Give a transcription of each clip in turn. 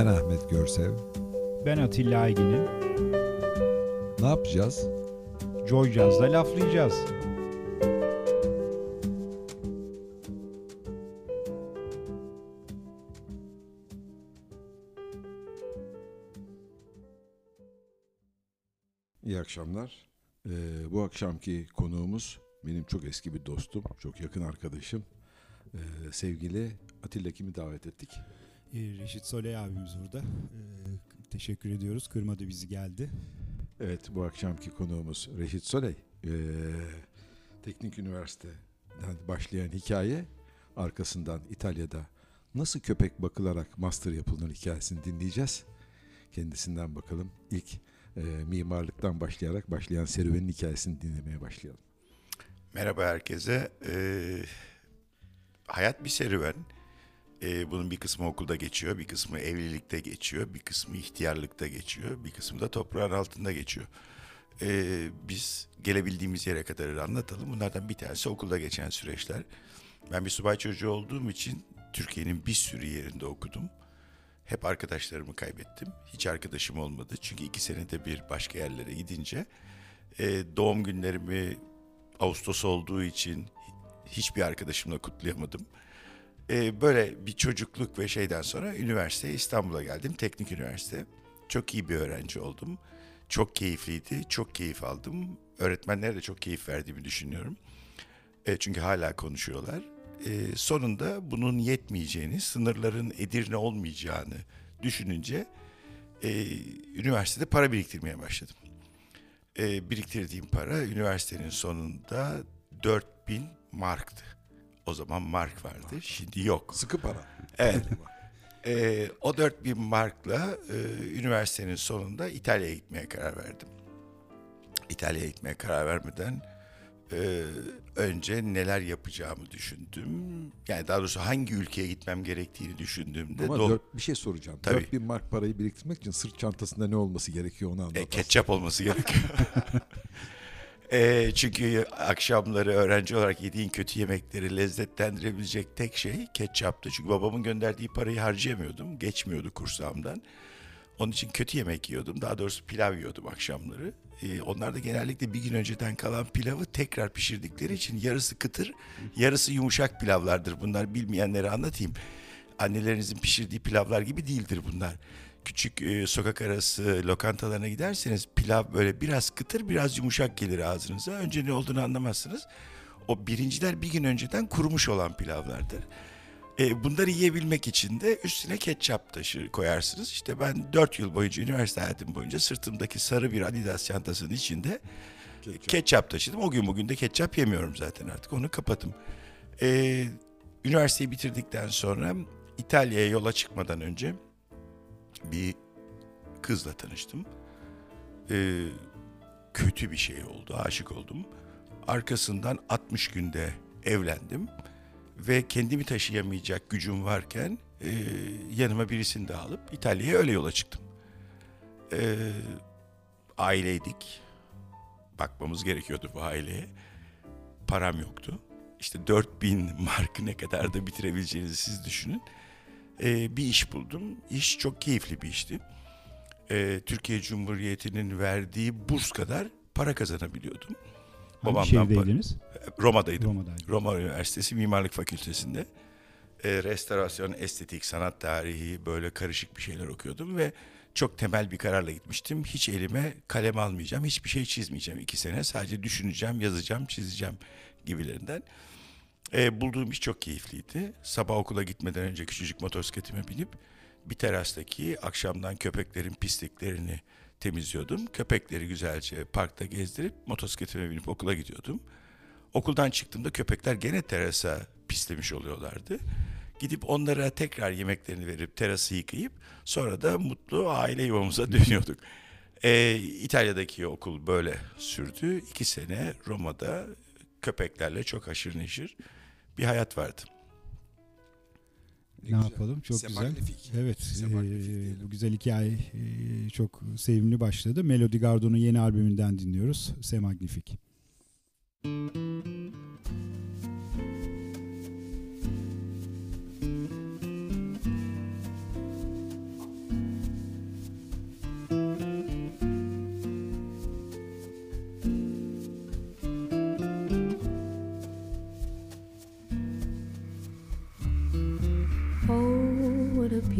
Ben Ahmet Görsev. Ben Atilla Aygin'im. Ne yapacağız? Joy Jazz'da laflayacağız. İyi akşamlar. Ee, bu akşamki konuğumuz benim çok eski bir dostum, çok yakın arkadaşım. Ee, sevgili Atilla Kim'i davet ettik. Ee, Reşit Soley abimiz burada. Ee, teşekkür ediyoruz. Kırmadı bizi geldi. Evet bu akşamki konuğumuz Reşit Soley. Ee, Teknik Üniversiteden başlayan hikaye arkasından İtalya'da nasıl köpek bakılarak master yapılır hikayesini dinleyeceğiz. Kendisinden bakalım ilk e, mimarlıktan başlayarak başlayan serüvenin hikayesini dinlemeye başlayalım. Merhaba herkese. Ee, hayat bir serüven. Ee, bunun bir kısmı okulda geçiyor, bir kısmı evlilikte geçiyor, bir kısmı ihtiyarlıkta geçiyor, bir kısmı da toprağın altında geçiyor. Ee, biz gelebildiğimiz yere kadar anlatalım. Bunlardan bir tanesi okulda geçen süreçler. Ben bir subay çocuğu olduğum için Türkiye'nin bir sürü yerinde okudum. Hep arkadaşlarımı kaybettim. Hiç arkadaşım olmadı. Çünkü iki senede bir başka yerlere gidince e, doğum günlerimi Ağustos olduğu için hiçbir arkadaşımla kutlayamadım. E, böyle bir çocukluk ve şeyden sonra üniversiteye İstanbul'a geldim. Teknik üniversite. Çok iyi bir öğrenci oldum. Çok keyifliydi. Çok keyif aldım. Öğretmenlere de çok keyif verdiğimi düşünüyorum. E, çünkü hala konuşuyorlar e, sonunda bunun yetmeyeceğini, sınırların Edirne olmayacağını düşününce e, üniversitede para biriktirmeye başladım. E, biriktirdiğim para üniversitenin sonunda 4000 marktı. O zaman mark vardı, şimdi yok. Sıkı para. Evet. e, o 4000 markla e, üniversitenin sonunda İtalya'ya gitmeye karar verdim. İtalya'ya gitmeye karar vermeden e, önce neler yapacağımı düşündüm. Yani daha doğrusu hangi ülkeye gitmem gerektiğini düşündüğümde... Ama dört, bir şey soracağım. Tabii. 4000 mark parayı biriktirmek için sırt çantasında ne olması gerekiyor onu anlat. E, ketçap olması gerekiyor. e, çünkü akşamları öğrenci olarak yediğin kötü yemekleri lezzetlendirebilecek tek şey ketçaptı. Çünkü babamın gönderdiği parayı harcayamıyordum. Geçmiyordu kursağımdan. Onun için kötü yemek yiyordum. Daha doğrusu pilav yiyordum akşamları. Ee, onlar da genellikle bir gün önceden kalan pilavı tekrar pişirdikleri için yarısı kıtır, yarısı yumuşak pilavlardır. Bunlar bilmeyenlere anlatayım. Annelerinizin pişirdiği pilavlar gibi değildir bunlar. Küçük e, sokak arası lokantalarına giderseniz pilav böyle biraz kıtır, biraz yumuşak gelir ağzınıza. Önce ne olduğunu anlamazsınız. O birinciler bir gün önceden kurumuş olan pilavlardır. E, bunları yiyebilmek için de üstüne ketçap taşı koyarsınız. İşte ben 4 yıl boyunca üniversite hayatım boyunca sırtımdaki sarı bir Adidas çantasının içinde Ketçap. ketçap taşıdım. O gün bugün de ketçap yemiyorum zaten artık onu kapattım. E, üniversiteyi bitirdikten sonra İtalya'ya yola çıkmadan önce bir kızla tanıştım. E, kötü bir şey oldu, aşık oldum. Arkasından 60 günde evlendim ve kendimi taşıyamayacak gücüm varken e, yanıma birisini de alıp İtalya'ya öyle yola çıktım. E, aileydik. Bakmamız gerekiyordu bu aileye. Param yoktu. İşte 4000 mark ne kadar da bitirebileceğinizi siz düşünün. E, bir iş buldum. İş çok keyifli bir işti. E, Türkiye Cumhuriyeti'nin verdiği burs kadar para kazanabiliyordum. Hangi Babamdan şehirdeydiniz? Roma'daydım. Roma'daydım. Roma Üniversitesi Mimarlık Fakültesi'nde e, restorasyon, estetik, sanat tarihi böyle karışık bir şeyler okuyordum ve çok temel bir kararla gitmiştim. Hiç elime kalem almayacağım, hiçbir şey çizmeyeceğim iki sene. Sadece düşüneceğim, yazacağım, çizeceğim gibilerinden. E, bulduğum iş çok keyifliydi. Sabah okula gitmeden önce küçücük motosikletime binip bir terastaki akşamdan köpeklerin pisliklerini temizliyordum. Köpekleri güzelce parkta gezdirip motosikletime binip okula gidiyordum. Okuldan çıktığımda köpekler gene terasa pislemiş oluyorlardı. Gidip onlara tekrar yemeklerini verip terası yıkayıp sonra da mutlu aile yuvamıza dönüyorduk. Ee, İtalya'daki okul böyle sürdü. İki sene Roma'da köpeklerle çok haşır neşir bir hayat vardı. Ne, güzel. yapalım? Çok güzel. Evet, e, bu güzel hikaye e, çok sevimli başladı. Melody Gardon'un yeni albümünden dinliyoruz. C'est Magnifique.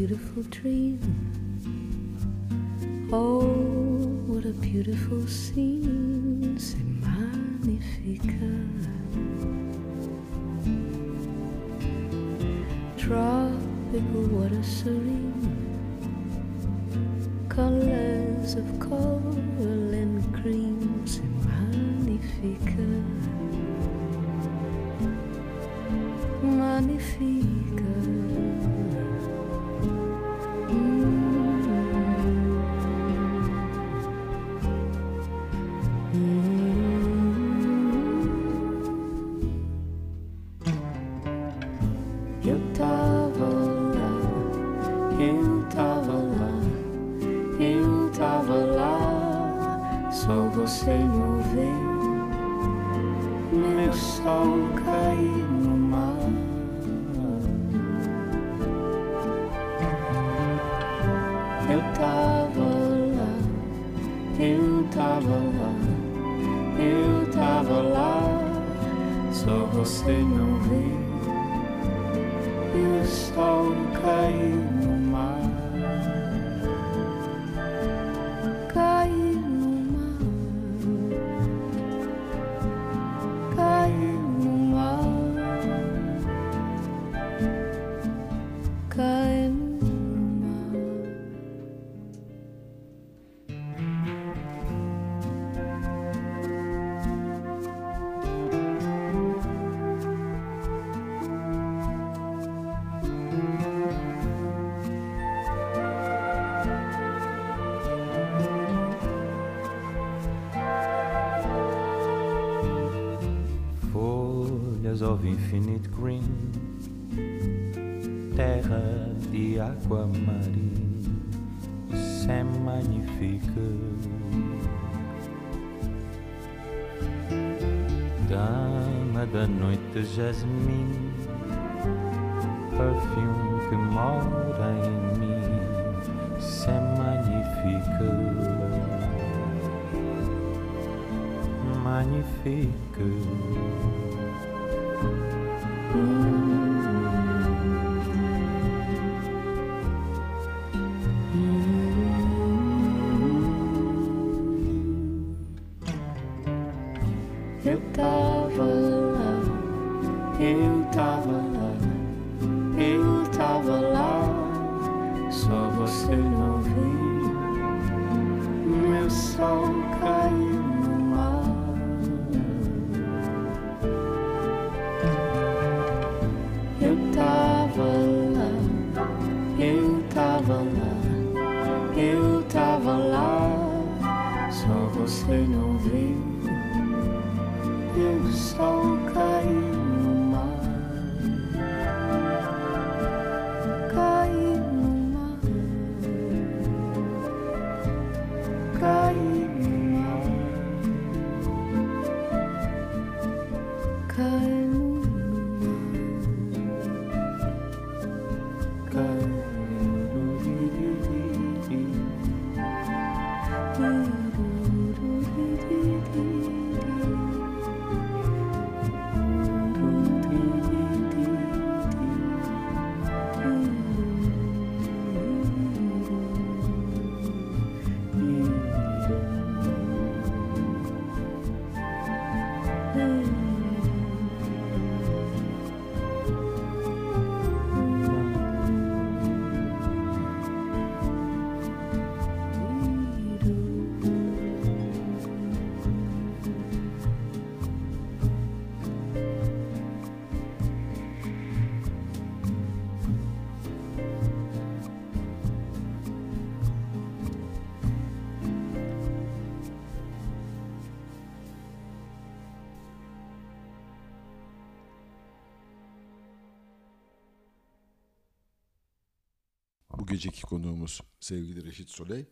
Beautiful dream. Oh, what a beautiful scene. C'est magnifique. Tropical water serene. Colors of coral and cream. C'est magnifique. Magnifique. Infinite green, terra de água marinha, c'est magnifique. Dama da noite, jasmim, perfume que mora em mim, c'est magnifique. Magnifique. Mm. Geceki konuğumuz sevgili Reşit Soley.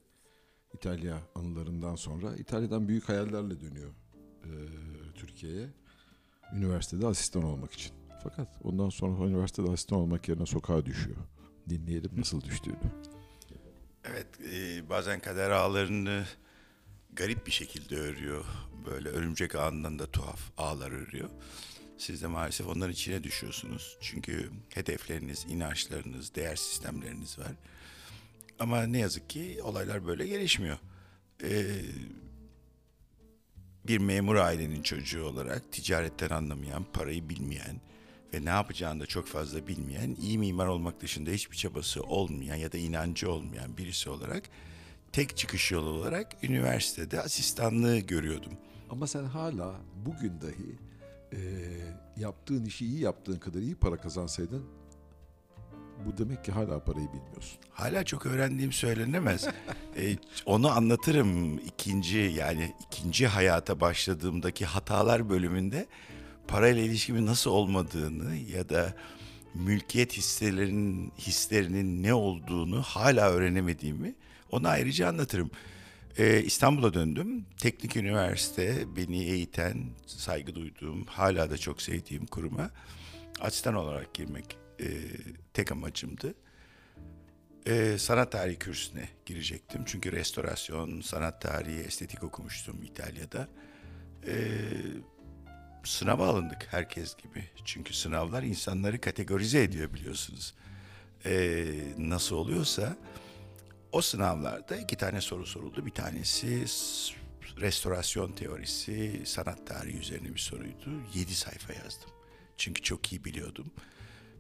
İtalya anılarından sonra İtalya'dan büyük hayallerle dönüyor e, Türkiye'ye. Üniversitede asistan olmak için. Fakat ondan sonra üniversitede asistan olmak yerine sokağa düşüyor. Dinleyelim nasıl düştüğünü. Evet, e, bazen kader ağlarını garip bir şekilde örüyor. Böyle örümcek ağından da tuhaf ağlar örüyor. Siz de maalesef onların içine düşüyorsunuz. Çünkü hedefleriniz, inançlarınız, değer sistemleriniz var. Ama ne yazık ki olaylar böyle gelişmiyor. Ee, bir memur ailenin çocuğu olarak ticaretten anlamayan, parayı bilmeyen ve ne yapacağını da çok fazla bilmeyen, iyi mimar olmak dışında hiçbir çabası olmayan ya da inancı olmayan birisi olarak tek çıkış yolu olarak üniversitede asistanlığı görüyordum. Ama sen hala bugün dahi e, yaptığın işi iyi yaptığın kadar iyi para kazansaydın bu demek ki hala parayı bilmiyorsun. Hala çok öğrendiğim söylenemez. Ee, onu anlatırım ikinci yani ikinci hayata başladığımdaki hatalar bölümünde parayla ilişkimin nasıl olmadığını ya da mülkiyet hisselerinin hislerinin ne olduğunu hala öğrenemediğimi onu ayrıca anlatırım. Ee, İstanbul'a döndüm. Teknik üniversite beni eğiten, saygı duyduğum, hala da çok sevdiğim kuruma asistan olarak girmek e, tek amacımdı. Ee, sanat tarihi kürsüne girecektim. Çünkü restorasyon, sanat tarihi, estetik okumuştum İtalya'da. Ee, sınava alındık herkes gibi. Çünkü sınavlar insanları kategorize ediyor biliyorsunuz. Ee, nasıl oluyorsa o sınavlarda iki tane soru soruldu. Bir tanesi restorasyon teorisi, sanat tarihi üzerine bir soruydu. Yedi sayfa yazdım. Çünkü çok iyi biliyordum.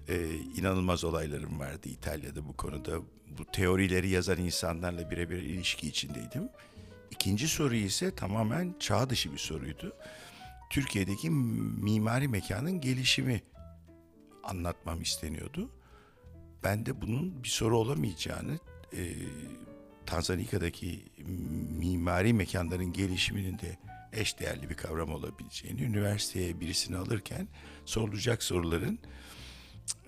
Ee, inanılmaz olaylarım vardı İtalya'da bu konuda. Bu teorileri yazan insanlarla birebir ilişki içindeydim. İkinci soru ise tamamen çağ dışı bir soruydu. Türkiye'deki mimari mekanın gelişimi anlatmam isteniyordu. Ben de bunun bir soru olamayacağını, e, Tanzanya'daki mimari mekanların gelişiminin de eş değerli bir kavram olabileceğini, üniversiteye birisini alırken sorulacak soruların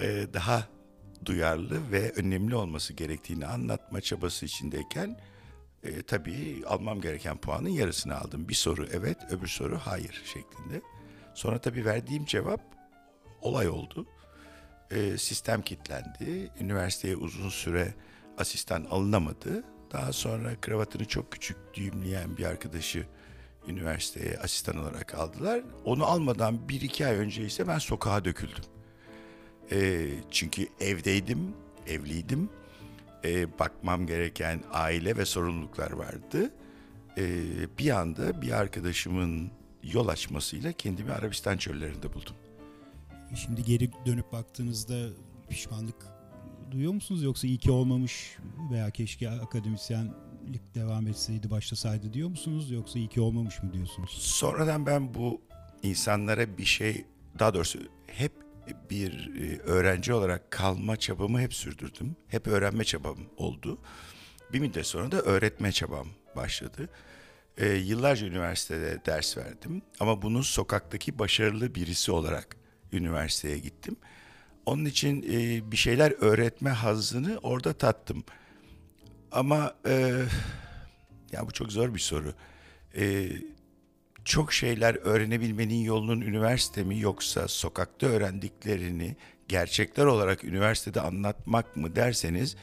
e, daha duyarlı ve önemli olması gerektiğini anlatma çabası içindeyken e, tabii almam gereken puanın yarısını aldım. Bir soru evet, öbür soru hayır şeklinde. Sonra tabii verdiğim cevap olay oldu. E, sistem kilitlendi. Üniversiteye uzun süre asistan alınamadı. Daha sonra kravatını çok küçük düğümleyen bir arkadaşı üniversiteye asistan olarak aldılar. Onu almadan bir iki ay önce ise ben sokağa döküldüm. E, çünkü evdeydim, evliydim. E, bakmam gereken aile ve sorumluluklar vardı. E, bir anda bir arkadaşımın yol açmasıyla kendimi Arabistan çöllerinde buldum. Şimdi geri dönüp baktığınızda pişmanlık duyuyor musunuz yoksa iyi ki olmamış veya keşke akademisyenlik devam etseydi başlasaydı diyor musunuz yoksa iyi ki olmamış mı diyorsunuz? Sonradan ben bu insanlara bir şey, daha doğrusu hep bir e, öğrenci olarak kalma çabamı hep sürdürdüm. Hep öğrenme çabam oldu. Bir müddet sonra da öğretme çabam başladı. Ee, yıllarca üniversitede ders verdim ama bunu sokaktaki başarılı birisi olarak üniversiteye gittim. Onun için e, bir şeyler öğretme hazzını orada tattım. Ama e, ya bu çok zor bir soru. E, çok şeyler öğrenebilmenin yolunun üniversite mi yoksa sokakta öğrendiklerini gerçekler olarak üniversitede anlatmak mı derseniz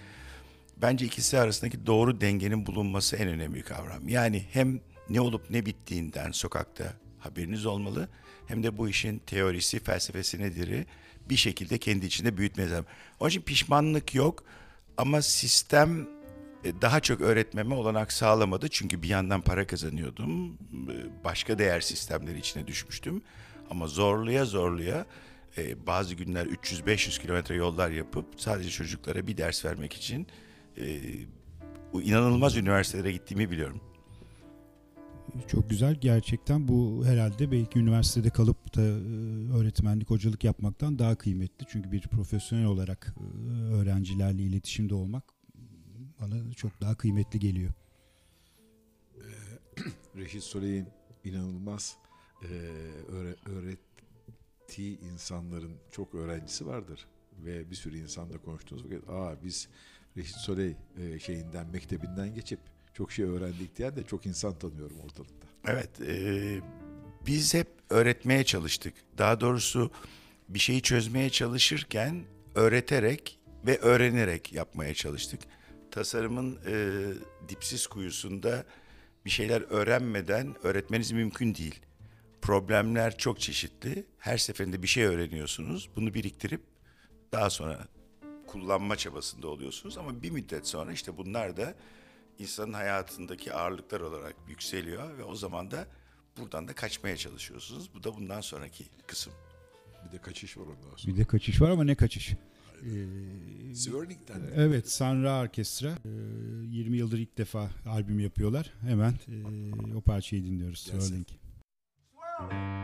bence ikisi arasındaki doğru dengenin bulunması en önemli kavram. Yani hem ne olup ne bittiğinden sokakta haberiniz olmalı hem de bu işin teorisi, felsefesi nedir bir şekilde kendi içinde büyütmeniz lazım. Onun için pişmanlık yok ama sistem daha çok öğretmeme olanak sağlamadı. Çünkü bir yandan para kazanıyordum. e, Başka değer sistemleri içine düşmüştüm. Ama zorluya zorluya e, bazı günler 300-500 kilometre yollar yapıp sadece çocuklara bir ders vermek için e, inanılmaz üniversitelere gittiğimi biliyorum. Çok güzel gerçekten bu herhalde belki üniversitede kalıp da e, öğretmenlik hocalık yapmaktan daha kıymetli. Çünkü bir profesyonel olarak e, öğrencilerle iletişimde olmak bana çok daha kıymetli geliyor. Reşit Soley'in inanılmaz e, öğre- öğrettiği insanların çok öğrencisi vardır. Ve bir sürü insanla konuştuğunuz vakit aa biz Reşit Soley e, şeyinden mektebinden geçip çok şey öğrendik diyen de çok insan tanıyorum ortalıkta. Evet, e, biz hep öğretmeye çalıştık. Daha doğrusu bir şeyi çözmeye çalışırken öğreterek ve öğrenerek yapmaya çalıştık. Tasarımın e, dipsiz kuyusunda bir şeyler öğrenmeden öğretmeniz mümkün değil. Problemler çok çeşitli. Her seferinde bir şey öğreniyorsunuz. Bunu biriktirip daha sonra kullanma çabasında oluyorsunuz ama bir müddet sonra işte bunlar da insanın hayatındaki ağırlıklar olarak yükseliyor ve o zaman da buradan da kaçmaya çalışıyorsunuz. Bu da bundan sonraki kısım. Bir de kaçış var ondan sonra. Bir de kaçış var ama ne kaçış? Ee, Swirling'den. Evet, Sanra Orkestra. Ee, 20 yıldır ilk defa albüm yapıyorlar. Hemen e, o parçayı dinliyoruz. Gelsin. Swirling. Light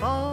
Oh.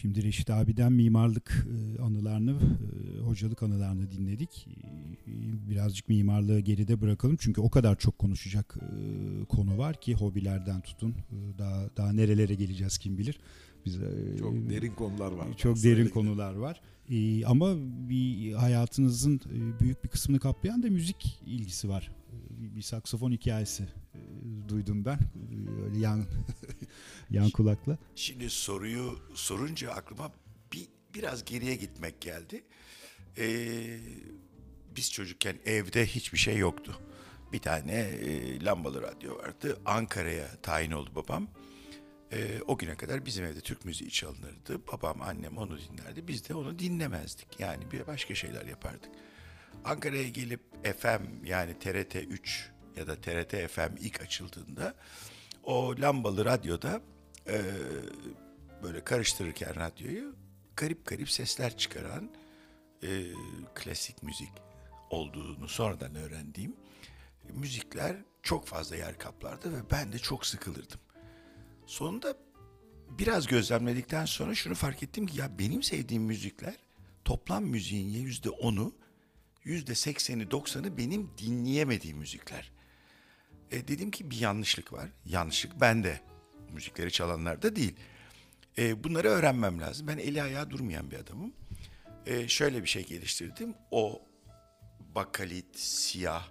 Şimdi Reşit abiden mimarlık e, anılarını, e, hocalık anılarını dinledik. E, Birazcık mimarlığı geride bırakalım çünkü o kadar çok konuşacak konu var ki hobilerden tutun daha daha nerelere geleceğiz kim bilir. Biz Çok derin konular var. çok derin gidelim. konular var. Ama bir hayatınızın büyük bir kısmını kaplayan da müzik ilgisi var. Bir, saksafon hikayesi duydum ben. Öyle yan yan kulakla. Şimdi soruyu sorunca aklıma bir biraz geriye gitmek geldi. Ee, biz çocukken evde hiçbir şey yoktu. Bir tane e, lambalı radyo vardı. Ankara'ya tayin oldu babam. Ee, o güne kadar bizim evde Türk müziği çalınırdı. Babam, annem onu dinlerdi. Biz de onu dinlemezdik. Yani bir başka şeyler yapardık. Ankara'ya gelip FM yani TRT 3 ya da TRT FM ilk açıldığında o lambalı radyoda e, böyle karıştırırken radyoyu garip garip sesler çıkaran e, klasik müzik olduğunu sonradan öğrendiğim müzikler çok fazla yer kaplardı ve ben de çok sıkılırdım. Sonunda biraz gözlemledikten sonra şunu fark ettim ki ya benim sevdiğim müzikler toplam müziğin yüzde onu, yüzde sekseni, doksanı benim dinleyemediğim müzikler. E, dedim ki bir yanlışlık var. Yanlışlık bende. Müzikleri çalanlarda değil. E, bunları öğrenmem lazım. Ben eli ayağı durmayan bir adamım. E, şöyle bir şey geliştirdim. O bakalit, siyah,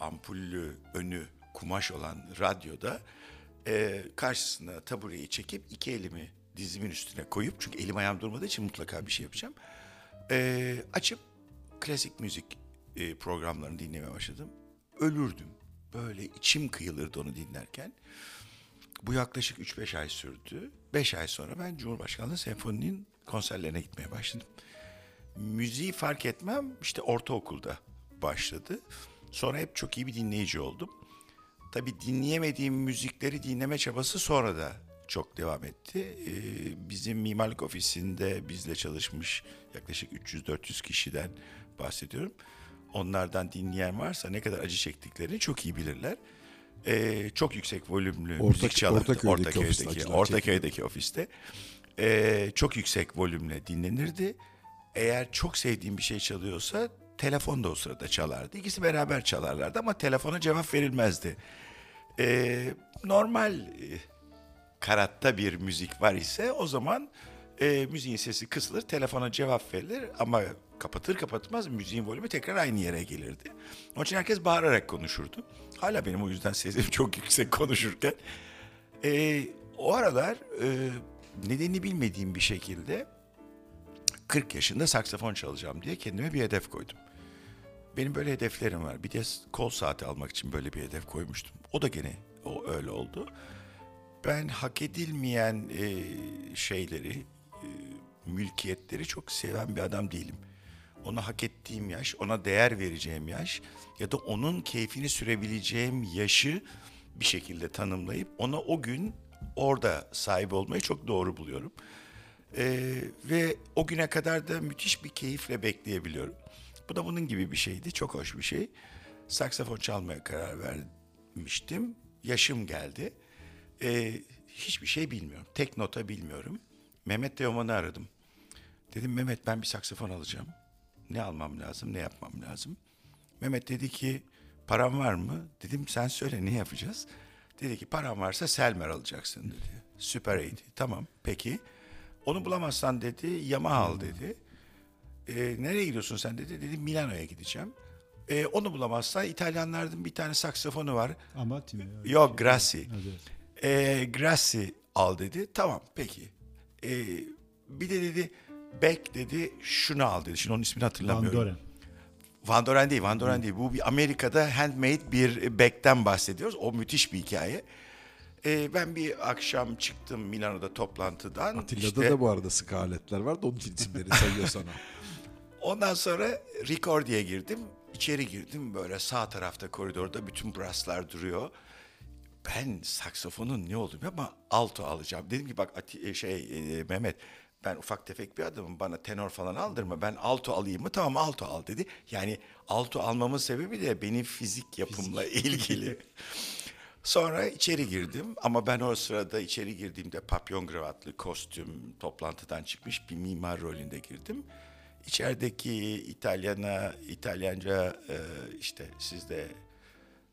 ampullü, önü kumaş olan radyoda e, karşısına tabureyi çekip iki elimi dizimin üstüne koyup çünkü elim ayağım durmadığı için mutlaka bir şey yapacağım. E, açıp klasik müzik e, programlarını dinlemeye başladım. Ölürdüm. Böyle içim kıyılırdı onu dinlerken. Bu yaklaşık 3-5 ay sürdü. 5 ay sonra ben Cumhurbaşkanlığı Senfoni'nin konserlerine gitmeye başladım. Müziği fark etmem işte ortaokulda başladı. Sonra hep çok iyi bir dinleyici oldum. Tabii dinleyemediğim müzikleri dinleme çabası sonra da çok devam etti. Ee, bizim mimarlık ofisinde bizle çalışmış yaklaşık 300-400 kişiden bahsediyorum. Onlardan dinleyen varsa ne kadar acı çektiklerini çok iyi bilirler. Ee, çok yüksek volümlü Ortak- müzik çalardı. Ortaköy'deki ofiste Ortaköy'deki, acılar Ortaköy'deki ofiste. Ee, çok yüksek volümle dinlenirdi. Eğer çok sevdiğim bir şey çalıyorsa telefon da o sırada çalardı. İkisi beraber çalarlardı ama telefona cevap verilmezdi. Ee, normal e, karatta bir müzik var ise o zaman e, müziğin sesi kısılır, telefona cevap verilir ama kapatır kapatmaz müziğin volümü tekrar aynı yere gelirdi. Onun için herkes bağırarak konuşurdu. Hala benim o yüzden sesim çok yüksek konuşurken. E, o aralar e, nedenini bilmediğim bir şekilde 40 yaşında saksafon çalacağım diye kendime bir hedef koydum. Benim böyle hedeflerim var. Bir de kol saati almak için böyle bir hedef koymuştum. O da gene o öyle oldu. Ben hak edilmeyen e, şeyleri, e, mülkiyetleri çok seven bir adam değilim. Ona hak ettiğim yaş, ona değer vereceğim yaş ya da onun keyfini sürebileceğim yaşı bir şekilde tanımlayıp ona o gün orada sahip olmayı çok doğru buluyorum. Ee, ve o güne kadar da müthiş bir keyifle bekleyebiliyorum. Bu da bunun gibi bir şeydi. Çok hoş bir şey. Saksafon çalmaya karar vermiştim. Yaşım geldi. Ee, hiçbir şey bilmiyorum. Tek nota bilmiyorum. Mehmet Teoman'ı aradım. Dedim Mehmet ben bir saksafon alacağım. Ne almam lazım, ne yapmam lazım? Mehmet dedi ki param var mı? Dedim sen söyle ne yapacağız? Dedi ki param varsa Selmer alacaksın dedi. Süper 8. Tamam peki. Onu bulamazsan dedi Yamaha al dedi. "E, nereye gidiyorsun sen dedi. Dedim Milano'ya gideceğim. E, onu bulamazsan İtalyanlardan bir tane saksafonu var. Ama Yok Grassi. Evet. E, Grassi al dedi. Tamam peki. E, bir de dedi Beck dedi şunu al dedi. Şimdi onun ismini Van hatırlamıyorum. Doren. Van Doren değil, Van Doren değil. Bu bir Amerika'da handmade bir Beck'ten bahsediyoruz. O müthiş bir hikaye. E, ben bir akşam çıktım Milano'da toplantıdan. Atilla'da İşte- da bu arada sıkı aletler var da onun için isimleri sayıyor sana. Ondan sonra Recordi'ye girdim. İçeri girdim böyle sağ tarafta koridorda bütün brasslar duruyor. Ben saksafonun ne olduğunu ama alto alacağım. Dedim ki bak Ati- şey e, Mehmet ben ufak tefek bir adamım bana tenor falan aldırma. Ben alto alayım mı? Tamam alto al dedi. Yani alto almamın sebebi de benim fizik yapımla ilgili. Sonra içeri girdim ama ben o sırada içeri girdiğimde papyon kravatlı kostüm toplantıdan çıkmış bir mimar rolünde girdim. İçerideki İtalyana, İtalyanca e, işte sizde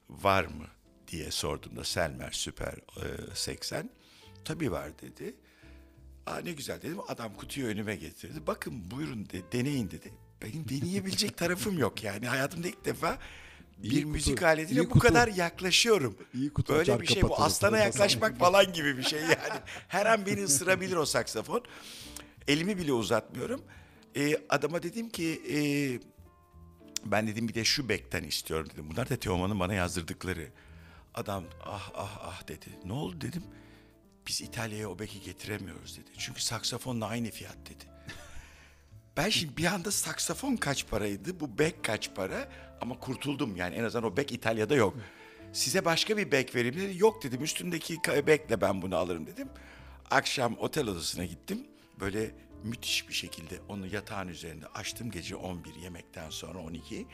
var mı diye sorduğumda Selmer Süper e, 80 tabii var dedi. Aa ne güzel dedim. Adam kutuyu önüme getirdi. Bakın buyurun de, deneyin dedi. Benim deneyebilecek tarafım yok yani. Hayatımda ilk defa bir İyi kutu, müzik aletine iyi bu kutu. kadar yaklaşıyorum. İyi kutu Böyle bir şey bu. Aslana yaklaşmak falan gibi bir şey yani. Her an beni ısırabilir o saksafon. Elimi bile uzatmıyorum. Ee, adama dedim ki e, ben dedim bir de şu bekten istiyorum dedim. Bunlar da Teoman'ın bana yazdırdıkları. Adam ah ah ah dedi. Ne oldu dedim. Biz İtalya'ya o beki getiremiyoruz dedi. Çünkü saksafonla aynı fiyat dedi. Ben şimdi bir anda saksafon kaç paraydı, bu bek kaç para ama kurtuldum yani en azından o bek İtalya'da yok. Size başka bir bek vereyim dedi. Yok dedim üstündeki bekle ben bunu alırım dedim. Akşam otel odasına gittim. Böyle müthiş bir şekilde onu yatağın üzerinde açtım gece 11 yemekten sonra 12.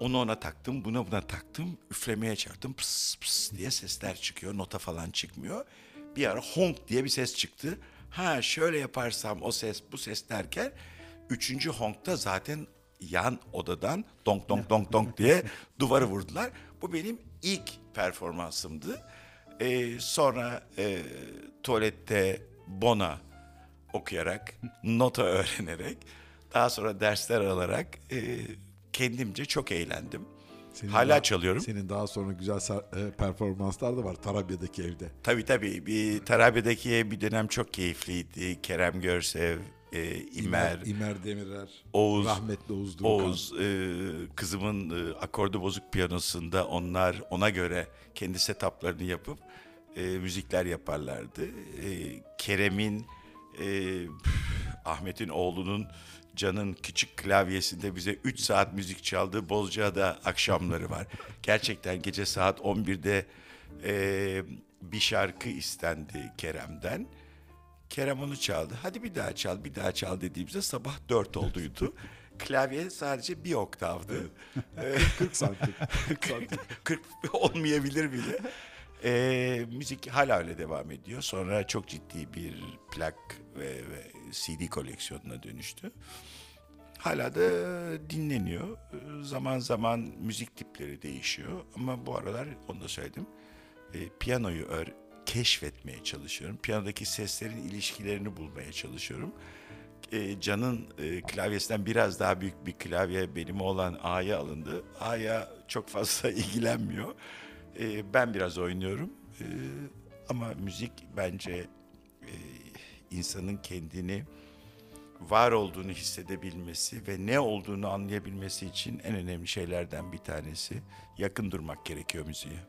Onu ona taktım, buna buna taktım. Üflemeye çarptım. Pıs pıs diye sesler çıkıyor. Nota falan çıkmıyor. Bir ara honk diye bir ses çıktı. Ha şöyle yaparsam o ses bu ses derken üçüncü honkta zaten yan odadan donk donk donk donk diye duvarı vurdular. Bu benim ilk performansımdı. Ee, sonra e, tuvalette bona okuyarak, nota öğrenerek, daha sonra dersler alarak e, kendimce çok eğlendim. Senin Hala daha- çalıyorum. Senin daha sonra güzel e, performanslar da var Tarabya'daki evde. Tabii tabii. Bir Tarabya'daki bir dönem çok keyifliydi. Kerem Görsev, e, İmer, İmer Demirer, Oğuz, rahmetli Oğuz Durkan. Oğuz, e, kızımın e, akordu bozuk piyanosunda onlar ona göre kendi setuplarını yapıp e, müzikler yaparlardı. E, Kerem'in, e, Ahmet'in oğlunun Can'ın küçük klavyesinde bize 3 saat müzik çaldığı Bozcaada akşamları var. Gerçekten gece saat 11'de e, bir şarkı istendi Kerem'den. Kerem onu çaldı. Hadi bir daha çal, bir daha çal dediğimizde sabah dört olduydu. Klavye sadece bir oktavdı. 40 santim. 40 santim. 40 olmayabilir bile. Ee, müzik hala öyle devam ediyor. Sonra çok ciddi bir plak ve, ve CD koleksiyonuna dönüştü. Hala da dinleniyor. Zaman zaman müzik tipleri değişiyor. Ama bu aralar onu da söyledim. Ee, piyanoyu ör, keşfetmeye çalışıyorum. Piyanodaki seslerin ilişkilerini bulmaya çalışıyorum. Ee, Can'ın e, klavyesinden biraz daha büyük bir klavye benim olan A'ya alındı. A'ya çok fazla ilgilenmiyor. Ee, ben biraz oynuyorum. Ee, ama müzik bence e, insanın kendini var olduğunu hissedebilmesi ve ne olduğunu anlayabilmesi için en önemli şeylerden bir tanesi. Yakın durmak gerekiyor müziğe.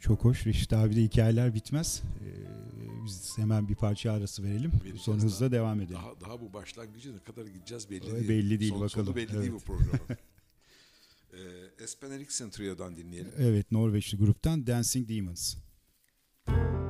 Çok hoş. Reşit abi de hikayeler bitmez. Ee, biz hemen bir parça arası verelim. Vereceğiz Sonra hızla daha. devam edelim. Daha, daha bu başlangıcı ne kadar gideceğiz belli değil. belli değil, Son- bakalım. Sonu belli değil Evet. bu programın. ee, Espen Eriksen Trio'dan dinleyelim. Evet Norveçli gruptan Dancing Demons. Thank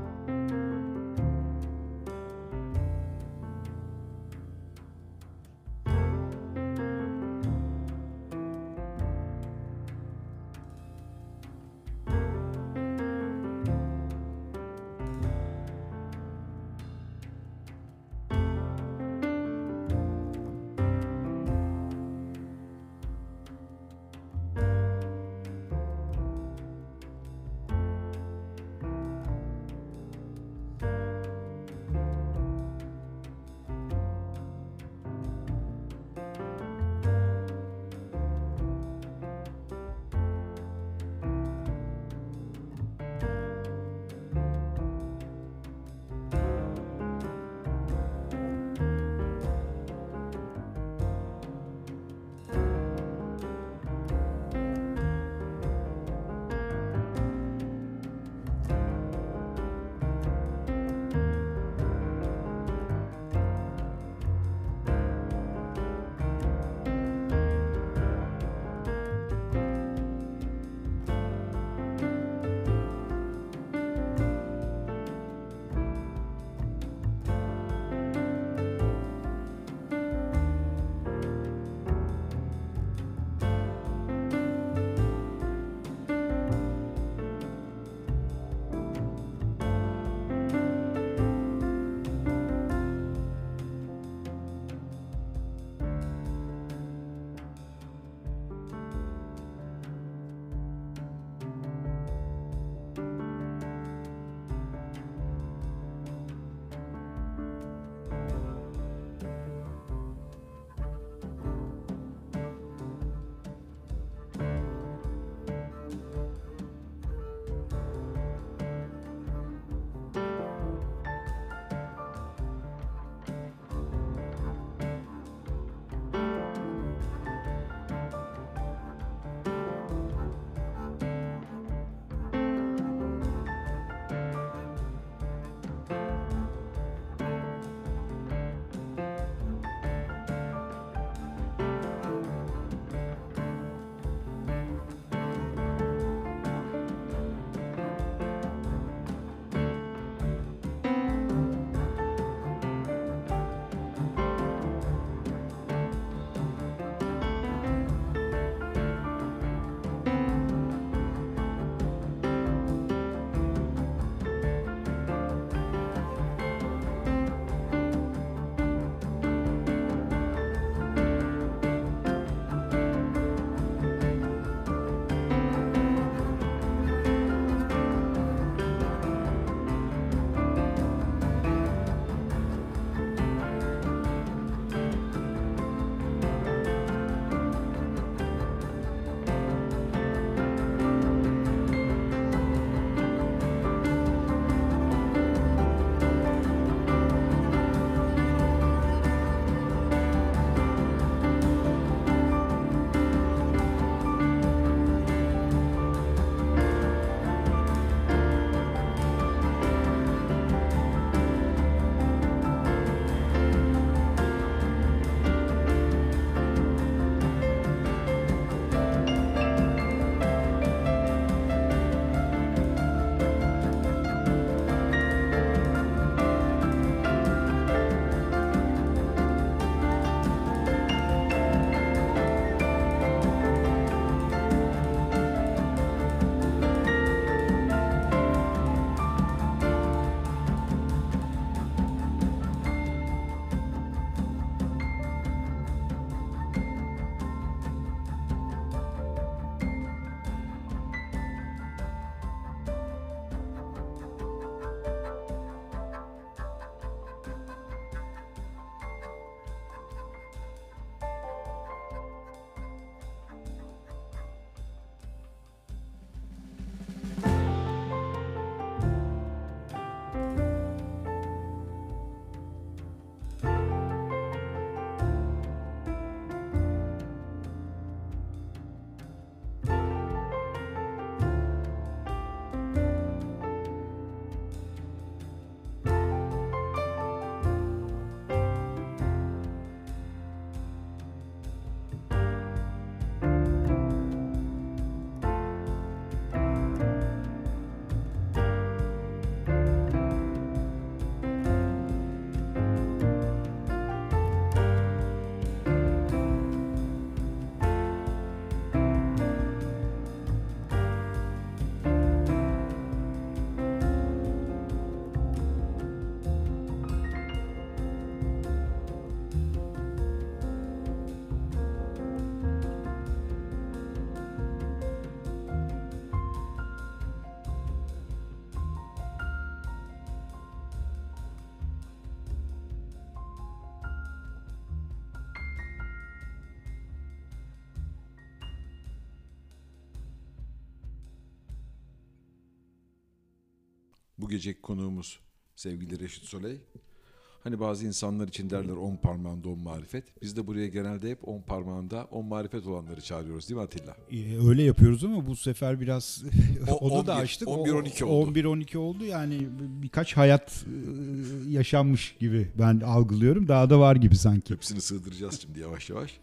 Bu geceki konuğumuz sevgili Reşit Soley. Hani bazı insanlar için derler on parmağında on marifet. Biz de buraya genelde hep on parmağında on marifet olanları çağırıyoruz değil mi Atilla? Ee, öyle yapıyoruz ama bu sefer biraz O- onu da 11, açtık. 11-12 oldu. 11-12 oldu yani birkaç hayat e, yaşanmış gibi ben algılıyorum. Daha da var gibi sanki. Hepsini sığdıracağız şimdi yavaş yavaş.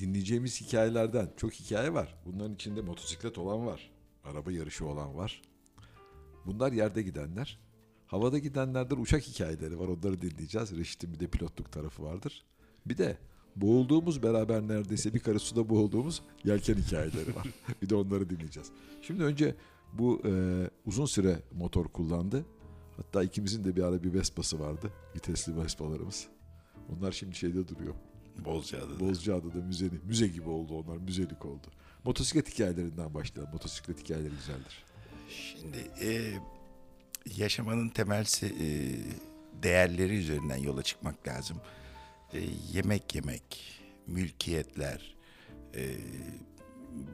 Dinleyeceğimiz hikayelerden çok hikaye var. Bunların içinde motosiklet olan var. Araba yarışı olan var. Bunlar yerde gidenler. Havada gidenlerden uçak hikayeleri var. Onları dinleyeceğiz. Reşit'in bir de pilotluk tarafı vardır. Bir de boğulduğumuz beraber neredeyse bir karı suda boğulduğumuz yelken hikayeleri var. bir de onları dinleyeceğiz. Şimdi önce bu e, uzun süre motor kullandı. Hatta ikimizin de bir ara bir Vespa'sı vardı. Vitesli Vespa'larımız. Onlar şimdi şeyde duruyor. Bozcaada'da. Bozcaada'da müze, müze gibi oldu onlar. Müzelik oldu. Motosiklet hikayelerinden başlayalım. Motosiklet hikayeleri güzeldir. Şimdi e, yaşamanın temel e, değerleri üzerinden yola çıkmak lazım. E, yemek yemek, mülkiyetler, e,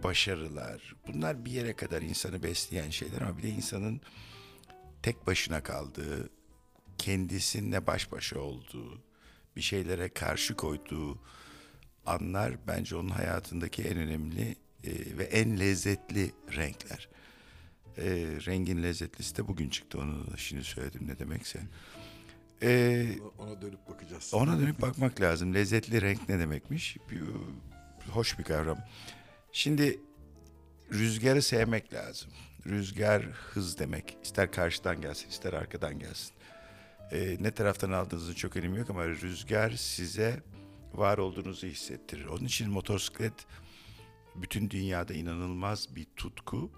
başarılar bunlar bir yere kadar insanı besleyen şeyler ama bir de insanın tek başına kaldığı, kendisininle baş başa olduğu, bir şeylere karşı koyduğu anlar bence onun hayatındaki en önemli e, ve en lezzetli renkler. E, rengin lezzetlisi de bugün çıktı onu da şimdi söyledim ne demekse. E, Ona dönüp bakacağız. ona dönüp bakmak lazım. Lezzetli renk ne demekmiş? Bir, hoş bir kavram. Şimdi rüzgarı sevmek lazım. Rüzgar hız demek. İster karşıdan gelsin, ister arkadan gelsin. Ee, ne taraftan aldığınızın çok önemi yok ama rüzgar size var olduğunuzu hissettirir. Onun için motosiklet bütün dünyada inanılmaz bir tutku.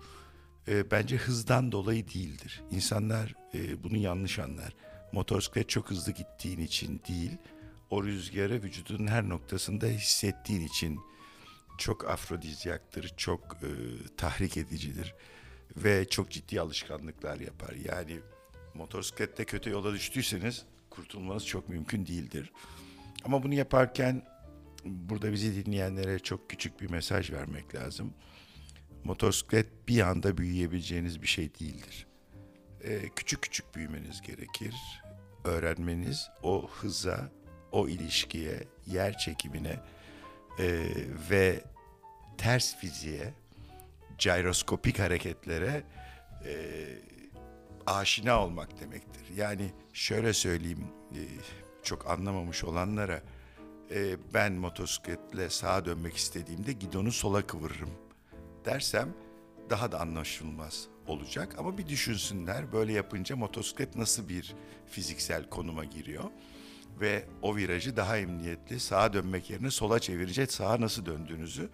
Ee, bence hızdan dolayı değildir. İnsanlar e, bunu yanlış anlar. Motosiklet çok hızlı gittiğin için değil, o rüzgarı vücudunun her noktasında hissettiğin için çok afrodizyaktır, çok e, tahrik edicidir ve çok ciddi alışkanlıklar yapar. Yani motosiklette kötü yola düştüyseniz kurtulmanız çok mümkün değildir. Ama bunu yaparken burada bizi dinleyenlere çok küçük bir mesaj vermek lazım. Motosiklet bir anda büyüyebileceğiniz bir şey değildir. Ee, küçük küçük büyümeniz gerekir. Öğrenmeniz o hıza, o ilişkiye, yer çekimine e, ve ters fiziğe, gyroskopik hareketlere e, aşina olmak demektir. Yani şöyle söyleyeyim e, çok anlamamış olanlara e, ben motosikletle sağa dönmek istediğimde gidonu sola kıvırırım dersem daha da anlaşılmaz olacak. Ama bir düşünsünler böyle yapınca motosiklet nasıl bir fiziksel konuma giriyor ve o virajı daha emniyetli sağa dönmek yerine sola çevirince sağa nasıl döndüğünüzü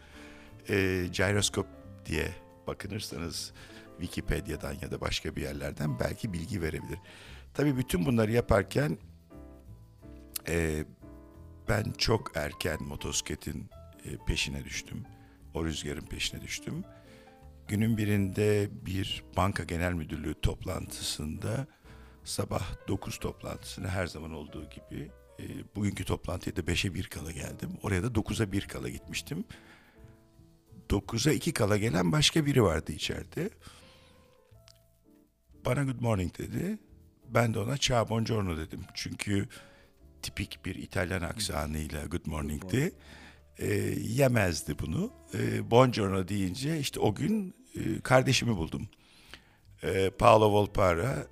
e, gyroskop diye bakınırsanız Wikipedia'dan ya da başka bir yerlerden belki bilgi verebilir. Tabii bütün bunları yaparken e, ben çok erken motosikletin e, peşine düştüm. O rüzgarın peşine düştüm. Günün birinde bir banka genel müdürlüğü toplantısında sabah 9 toplantısına her zaman olduğu gibi e, bugünkü toplantıya da 5'e 1 kala geldim. Oraya da 9'a 1 kala gitmiştim. 9'a 2 kala gelen başka biri vardı içeride. Bana good morning dedi. Ben de ona ciao buongiorno dedim. Çünkü tipik bir İtalyan aksanıyla good morning'ti. E, yemezdi bunu. E, buongiorno deyince işte o gün e, kardeşimi buldum. E, Paolo Volpara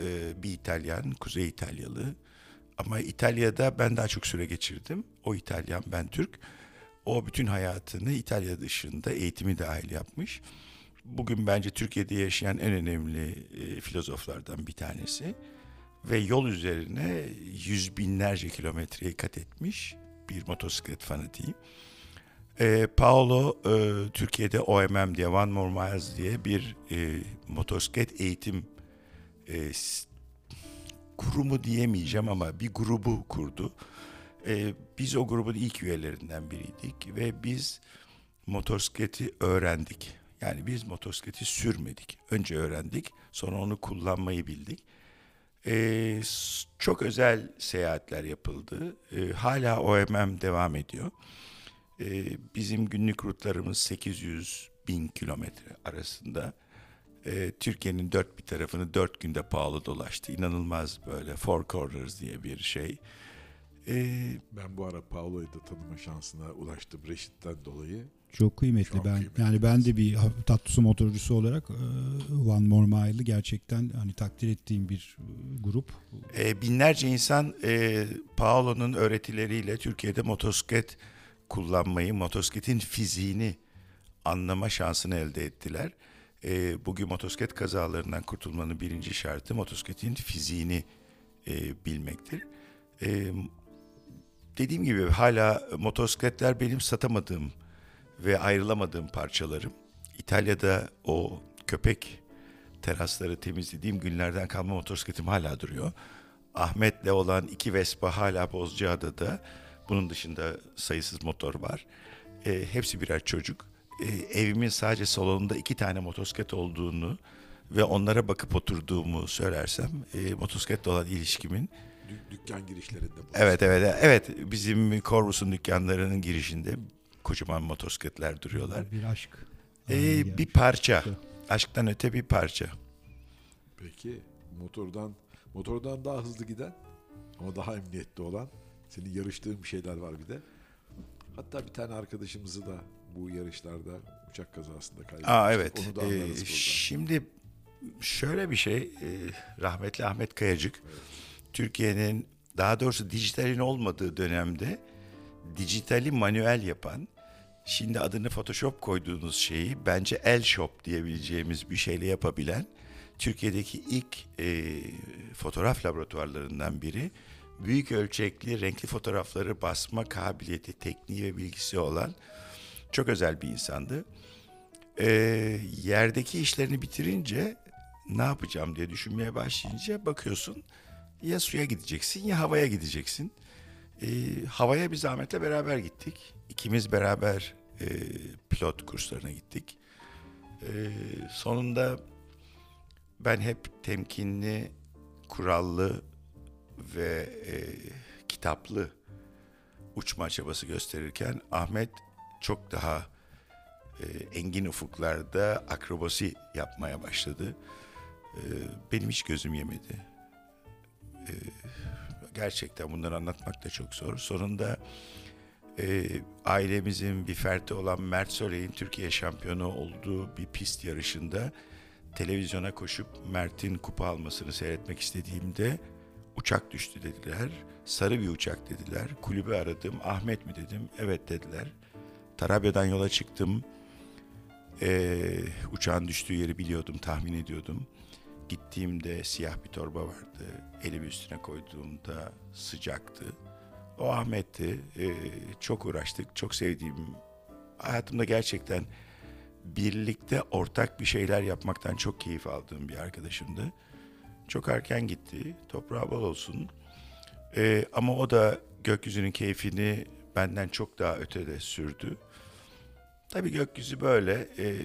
e, bir İtalyan, Kuzey İtalyalı. Ama İtalya'da ben daha çok süre geçirdim. O İtalyan, ben Türk. O bütün hayatını İtalya dışında eğitimi dahil yapmış. Bugün bence Türkiye'de yaşayan en önemli e, filozoflardan bir tanesi. Ve yol üzerine yüz binlerce kilometreyi kat etmiş bir motosiklet fanatiği. E, Paolo e, Türkiye'de OMM diye One More Miles diye bir e, motosiklet eğitim e, kurumu diyemeyeceğim ama bir grubu kurdu. E, biz o grubun ilk üyelerinden biriydik ve biz motosikleti öğrendik. Yani biz motosikleti sürmedik. Önce öğrendik, sonra onu kullanmayı bildik. E, çok özel seyahatler yapıldı. E, hala OMM devam ediyor. E, bizim günlük rutlarımız 800 bin kilometre arasında. E, Türkiye'nin dört bir tarafını dört günde pahalı dolaştı. İnanılmaz böyle Four Corners diye bir şey. E, Ben bu ara Paolo'yu da tanıma şansına ulaştım Reşit'ten dolayı. Çok kıymetli. Çok ben kıymetli. yani ben de bir hafif tatlı su motorcusu olarak e, One More Mile'ı gerçekten hani takdir ettiğim bir e, grup. E, binlerce insan e, Paolo'nun öğretileriyle Türkiye'de motosiklet kullanmayı, motosikletin fiziğini anlama şansını elde ettiler. E, bugün motosiklet kazalarından kurtulmanın birinci şartı motosikletin fiziğini e, bilmektir. E, dediğim gibi hala motosikletler benim satamadığım ve ayrılamadığım parçalarım. İtalya'da o köpek terasları temizlediğim günlerden kalma motosikletim hala duruyor. Ahmet'le olan iki Vespa hala Bozcaada'da. Bunun dışında sayısız motor var. E, hepsi birer çocuk. E, evimin sadece salonunda iki tane motosiklet olduğunu ve onlara bakıp oturduğumu söylersem e, motosikletle olan ilişkimin Dük- dükkan girişlerinde. Evet evet evet bizim Corvus'un dükkanlarının girişinde kocaman motosikletler duruyorlar. Bir aşk. Ee, bir parça. Aşktan öte bir parça. Peki motordan motordan daha hızlı giden ama daha emniyetli olan senin yarıştığın bir şeyler var bir de. Hatta bir tane arkadaşımızı da bu yarışlarda uçak kazasında kaybettik. Aa evet. Onu da Ee, buradan. şimdi şöyle bir şey. e, rahmetli Ahmet Kayacık Türkiye'nin daha doğrusu dijitalin olmadığı dönemde dijitali manuel yapan şimdi adını Photoshop koyduğunuz şeyi bence el shop diyebileceğimiz bir şeyle yapabilen Türkiye'deki ilk e, fotoğraf laboratuvarlarından biri. Büyük ölçekli renkli fotoğrafları basma kabiliyeti, tekniği ve bilgisi olan çok özel bir insandı. E, yerdeki işlerini bitirince ne yapacağım diye düşünmeye başlayınca bakıyorsun ya suya gideceksin ya havaya gideceksin. E, havaya biz Ahmet'le beraber gittik. İkimiz beraber e, pilot kurslarına gittik. E, sonunda ben hep temkinli, kurallı ve e, kitaplı uçma çabası gösterirken Ahmet çok daha e, engin ufuklarda akrobasi yapmaya başladı. E, benim hiç gözüm yemedi. E, gerçekten bunları anlatmak da çok zor. Sonunda e, ailemizin bir ferdi olan Mert Soley'in Türkiye şampiyonu olduğu bir pist yarışında televizyona koşup Mert'in kupa almasını seyretmek istediğimde uçak düştü dediler. Sarı bir uçak dediler. Kulübü aradım. Ahmet mi dedim. Evet dediler. Tarabya'dan yola çıktım. Ee, uçağın düştüğü yeri biliyordum, tahmin ediyordum. Gittiğimde siyah bir torba vardı. Elimi üstüne koyduğumda sıcaktı. O Ahmet'ti. Ee, çok uğraştık, çok sevdiğim, hayatımda gerçekten birlikte ortak bir şeyler yapmaktan çok keyif aldığım bir arkadaşımdı. Çok erken gitti. Toprağı bol olsun. Ee, ama o da gökyüzünün keyfini benden çok daha ötede sürdü. Tabii gökyüzü böyle. e,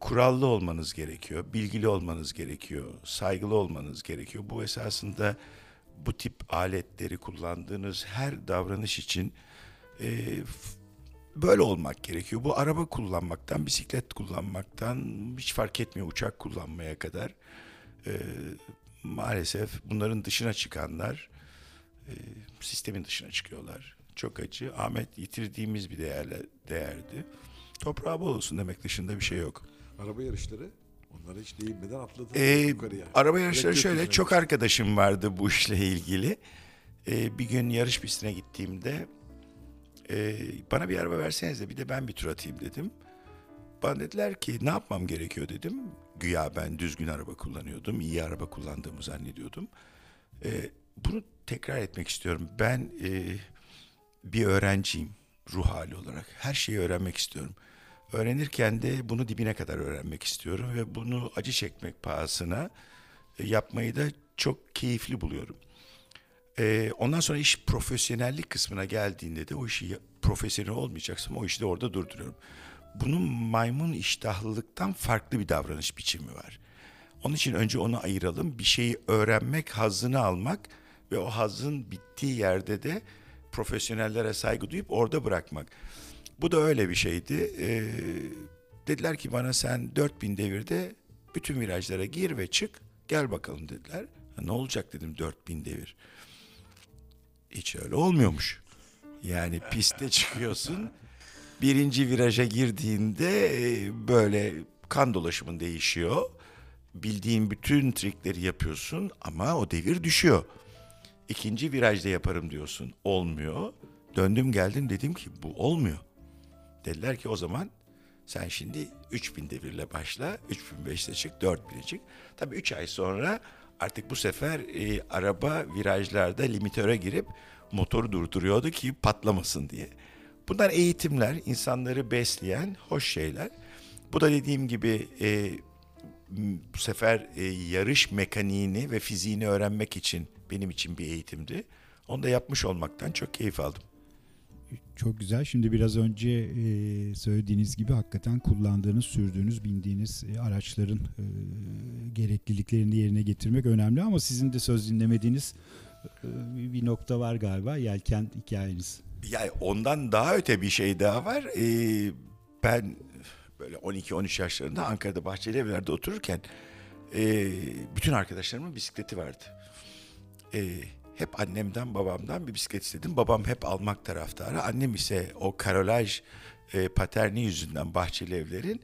kurallı olmanız gerekiyor. Bilgili olmanız gerekiyor. Saygılı olmanız gerekiyor. Bu esasında bu tip aletleri kullandığınız her davranış için e, böyle olmak gerekiyor. Bu araba kullanmaktan, bisiklet kullanmaktan hiç fark etmiyor uçak kullanmaya kadar. E, maalesef bunların dışına çıkanlar e, sistemin dışına çıkıyorlar. Çok acı. Ahmet yitirdiğimiz bir değerle, değerdi. Toprağı bol olsun demek dışında bir şey yok. Araba yarışları onlara hiç değinmeden atladın Ee, yukarıya. araba yarışları Direkt şöyle çok arkadaşım vardı bu işle ilgili. Ee, bir gün yarış pistine gittiğimde e, bana bir araba verseniz de bir de ben bir tur atayım dedim. Bana dediler ki ne yapmam gerekiyor dedim. Güya ben düzgün araba kullanıyordum. iyi araba kullandığımı zannediyordum. Ee, bunu tekrar etmek istiyorum. Ben e, bir öğrenciyim ruh hali olarak. Her şeyi öğrenmek istiyorum. Öğrenirken de bunu dibine kadar öğrenmek istiyorum ve bunu acı çekmek pahasına e, yapmayı da çok keyifli buluyorum. Ee, ondan sonra iş profesyonellik kısmına geldiğinde de o işi profesyonel olmayacaksam o işi de orada durduruyorum. Bunun maymun iştahlılıktan farklı bir davranış biçimi var. Onun için önce onu ayıralım. Bir şeyi öğrenmek, hazzını almak ve o hazzın bittiği yerde de profesyonellere saygı duyup orada bırakmak. Bu da öyle bir şeydi. Ee, dediler ki bana sen 4000 devirde Bütün virajlara gir ve çık. Gel bakalım dediler. Ha, ne olacak dedim 4000 devir. Hiç öyle olmuyormuş. Yani piste çıkıyorsun. Birinci viraja girdiğinde e, böyle kan dolaşımın değişiyor. Bildiğin bütün trikleri yapıyorsun ama o devir düşüyor. İkinci virajda yaparım diyorsun. Olmuyor. Döndüm geldim dedim ki bu olmuyor. Dediler ki o zaman sen şimdi 3000 devirle başla, 3005'te çık, 4000'e çık. Tabii 3 ay sonra artık bu sefer e, araba virajlarda limitöre girip motoru durduruyordu ki patlamasın diye. Bunlar eğitimler, insanları besleyen hoş şeyler. Bu da dediğim gibi e, bu sefer e, yarış mekaniğini ve fiziğini öğrenmek için benim için bir eğitimdi. Onu da yapmış olmaktan çok keyif aldım. Çok güzel. Şimdi biraz önce e, söylediğiniz gibi hakikaten kullandığınız, sürdüğünüz, bindiğiniz e, araçların e, gerekliliklerini yerine getirmek önemli ama sizin de söz dinlemediğiniz bir- nokta var galiba yelken hikayeniz. Yani ondan daha öte bir şey daha var. Ben böyle 12-13 yaşlarında Ankara'da bahçeli evlerde otururken bütün arkadaşlarımın bisikleti vardı. E, hep annemden babamdan bir bisiklet istedim. Babam hep almak taraftarı. Annem ise o karolaj e, paterni yüzünden bahçeli evlerin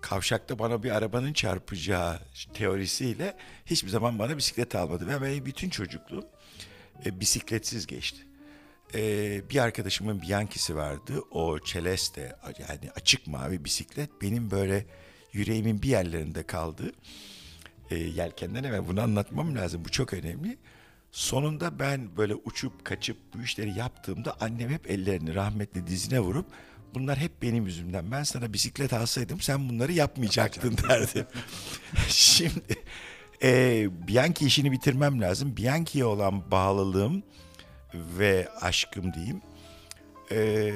kavşakta bana bir arabanın çarpacağı teorisiyle hiçbir zaman bana bisiklet almadı. Ve benim bütün çocukluğum e, bisikletsiz geçti. Ee, bir arkadaşımın Bianchi'si vardı. O Celeste yani açık mavi bisiklet benim böyle yüreğimin bir yerlerinde kaldı. Ee, yelkenden hemen bunu anlatmam lazım. Bu çok önemli. Sonunda ben böyle uçup kaçıp bu işleri yaptığımda annem hep ellerini rahmetli dizine vurup bunlar hep benim yüzümden. Ben sana bisiklet alsaydım sen bunları yapmayacaktın derdi. Şimdi e, Bianchi işini bitirmem lazım. Bianchi'ye olan bağlılığım ve aşkım diyeyim. Ee,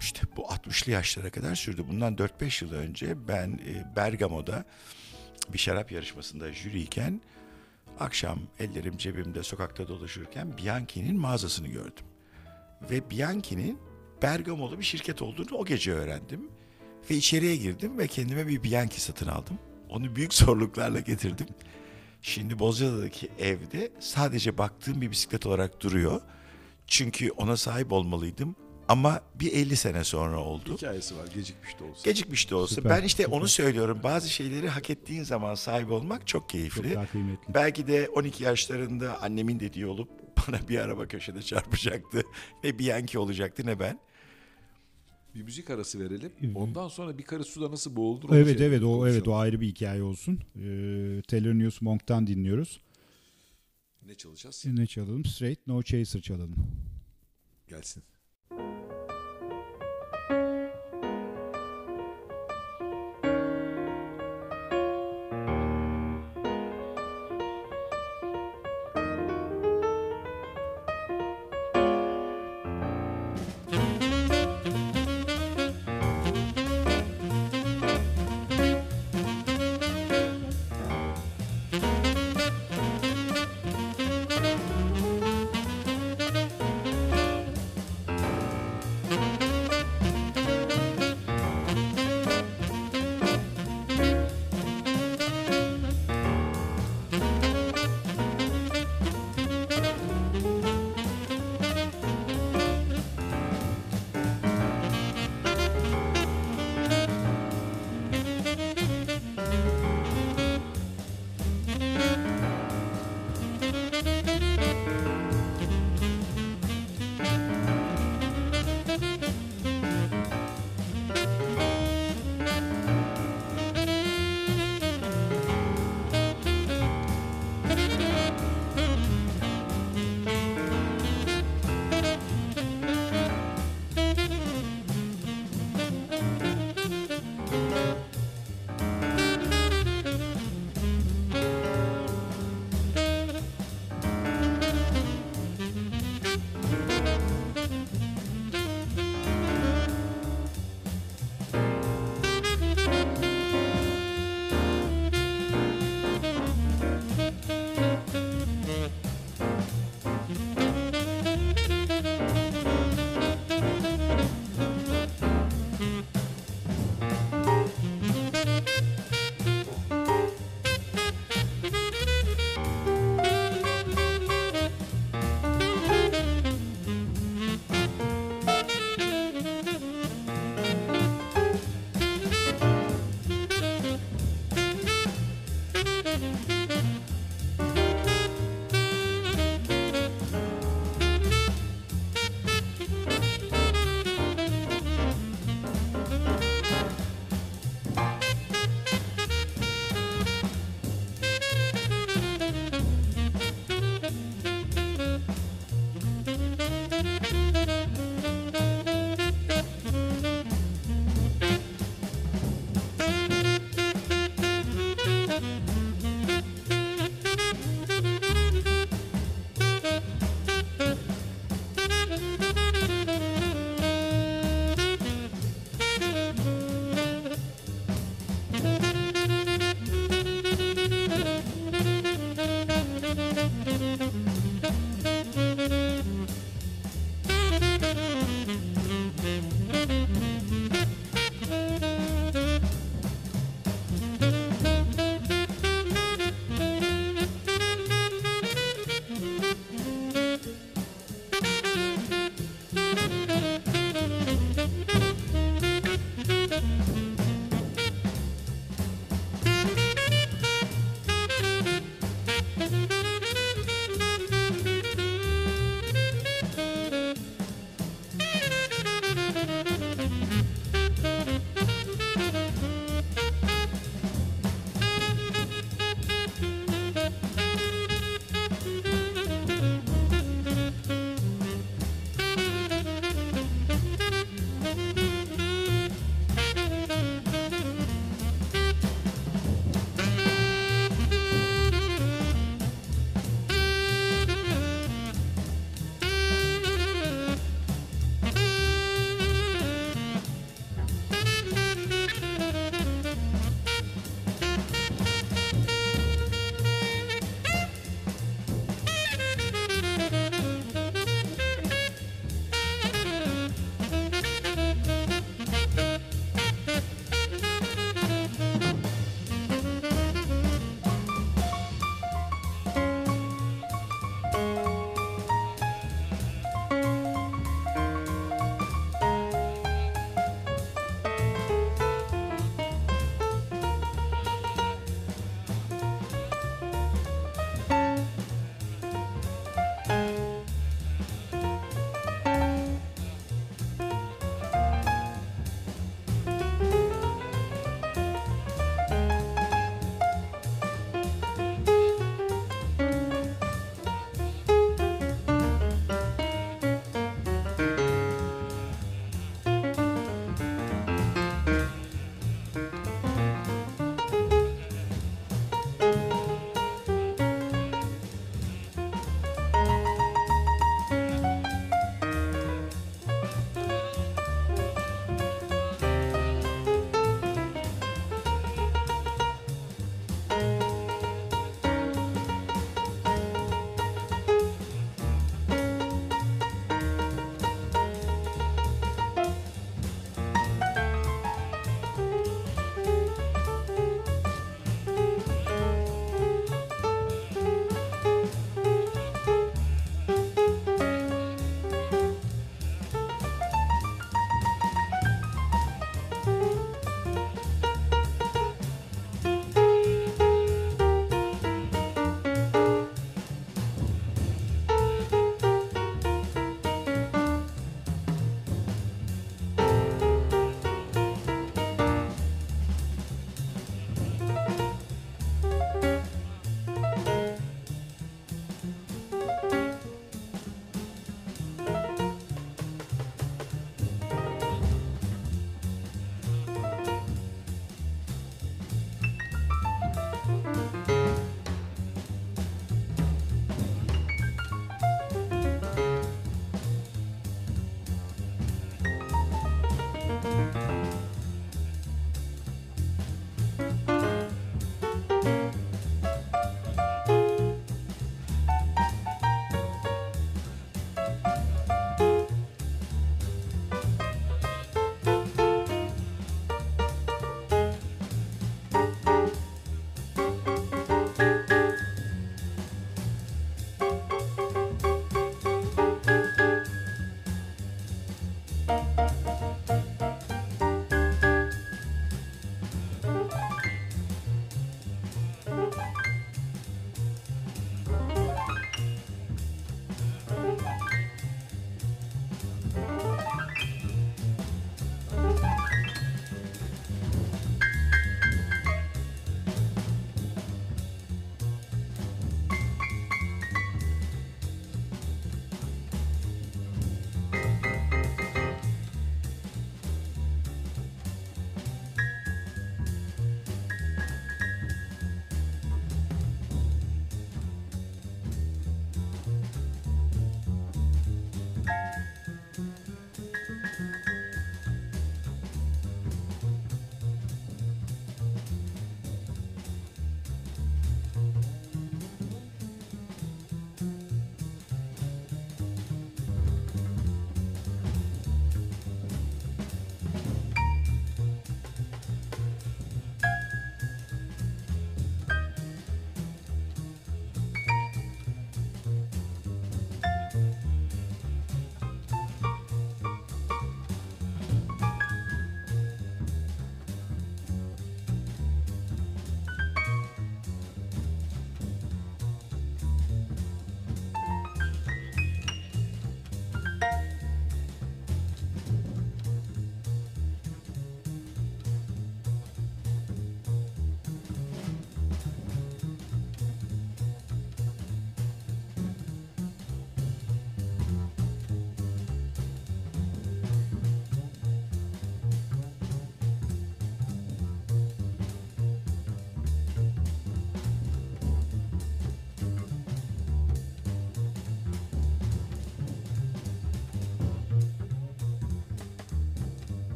işte bu 60'lı yaşlara kadar sürdü. Bundan 4-5 yıl önce ben e, Bergamo'da bir şarap yarışmasında jüriyken akşam ellerim cebimde sokakta dolaşırken Bianchi'nin mağazasını gördüm. Ve Bianchi'nin Bergamo'lu bir şirket olduğunu o gece öğrendim. Ve içeriye girdim ve kendime bir Bianchi satın aldım. Onu büyük zorluklarla getirdim. Şimdi Bozcaada'daki evde sadece baktığım bir bisiklet olarak duruyor. Çünkü ona sahip olmalıydım. Ama bir 50 sene sonra oldu. Hikayesi var gecikmiş de olsa. Gecikmiş de olsa. Süper, ben işte süper. onu söylüyorum. Bazı şeyleri hak ettiğin zaman sahip olmak çok Çok keyifli. daha kıymetli. Belki de 12 yaşlarında annemin dediği olup bana bir araba köşede çarpacaktı. Ne Bianchi olacaktı ne ben. Bir müzik arası verelim. Ondan sonra bir karı suda nasıl boğuldur? Evet şey evet o evet o konuşalım. ayrı bir hikaye olsun. Ee, Thelonious Monk'tan dinliyoruz. Ne çalacağız? Ne çalalım? Straight No Chaser çalalım. Gelsin.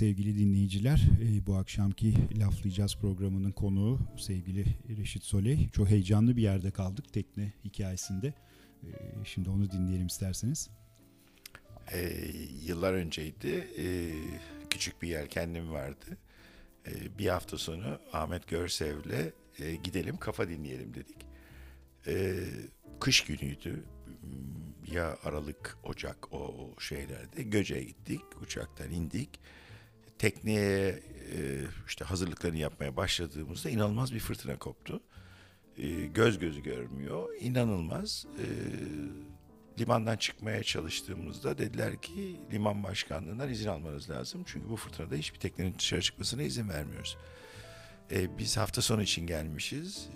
Sevgili dinleyiciler e, bu akşamki Laflayacağız programının konuğu sevgili Reşit Soley. Çok heyecanlı bir yerde kaldık tekne hikayesinde. E, Şimdi onu dinleyelim isterseniz. Ee, yıllar önceydi. Ee, küçük bir yelkenlim vardı. Ee, bir hafta sonu Ahmet Görsev'le e, gidelim kafa dinleyelim dedik. Ee, kış günüydü. Hmm, Ya Aralık, Ocak o şeylerde. Göce'ye gittik. Uçaktan indik. Tekneye e, işte hazırlıklarını yapmaya başladığımızda inanılmaz bir fırtına koptu. E, göz gözü görmüyor. İnanılmaz. E, limandan çıkmaya çalıştığımızda dediler ki liman başkanlığından izin almanız lazım. Çünkü bu fırtınada hiçbir teknenin dışarı çıkmasına izin vermiyoruz. Biz hafta sonu için gelmişiz.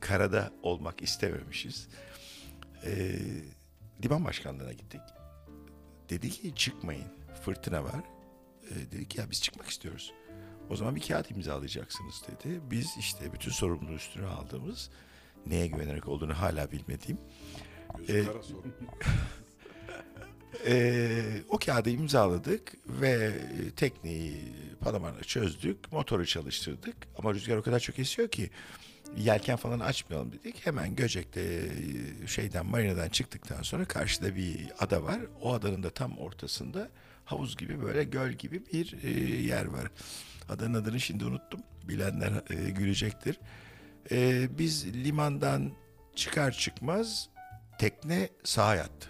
Karada olmak istememişiz. Liman başkanlığına gittik. Dedi ki çıkmayın. Fırtına var. E, dedik ya biz çıkmak istiyoruz. O zaman bir kağıt imzalayacaksınız dedi. Biz işte bütün sorumluluğu üstüne aldığımız neye güvenerek olduğunu hala bilmediğim Gözü Ee, kara sorun. Ee, o kağıdı imzaladık ve tekneyi palamarla çözdük, motoru çalıştırdık. Ama rüzgar o kadar çok esiyor ki yelken falan açmayalım dedik. Hemen Göcek'te e, şeyden marinadan çıktıktan sonra karşıda bir ada var. O adanın da tam ortasında havuz gibi böyle göl gibi bir e, yer var. Adanın adını şimdi unuttum. Bilenler e, gülecektir. E, biz limandan çıkar çıkmaz tekne sağa yattı.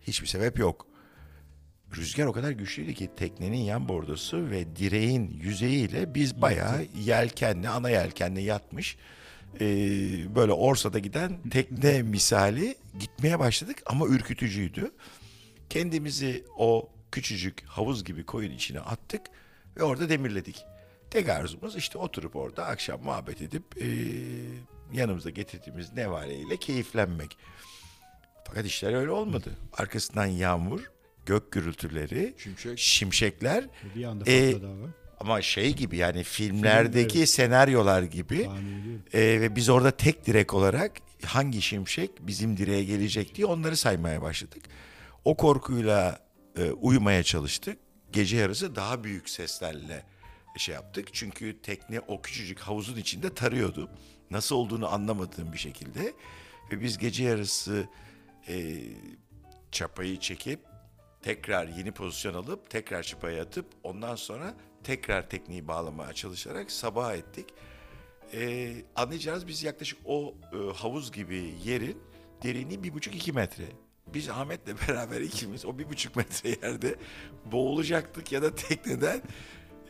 Hiçbir sebep yok. Rüzgar o kadar güçlüydü ki teknenin yan bordosu ve direğin yüzeyiyle biz bayağı yelkenle, ana yelkenle yatmış e, böyle orsada giden tekne misali gitmeye başladık ama ürkütücüydü. Kendimizi o küçücük havuz gibi koyun içine attık ve orada demirledik. Tek arzumuz işte oturup orada akşam muhabbet edip e, yanımızda getirdiğimiz nevaleyle keyiflenmek. Fakat işler öyle olmadı. Arkasından yağmur, gök gürültüleri, Şimşek. şimşekler Bir anda hava. ama şey gibi yani filmlerdeki evet. senaryolar gibi. Ee, ve biz orada tek direk olarak hangi şimşek bizim direğe gelecek diye onları saymaya başladık. O korkuyla e, uyumaya çalıştık. Gece yarısı daha büyük seslerle şey yaptık. Çünkü tekne o küçücük havuzun içinde tarıyordu. Nasıl olduğunu anlamadığım bir şekilde. Ve biz gece yarısı e, çapayı çekip tekrar yeni pozisyon alıp tekrar çapaya atıp ondan sonra tekrar tekneyi bağlamaya çalışarak sabah ettik. Ee, anlayacağınız biz yaklaşık o e, havuz gibi yerin derinliği bir buçuk iki metre. Biz Ahmet'le beraber ikimiz o bir buçuk metre yerde boğulacaktık ya da tekneden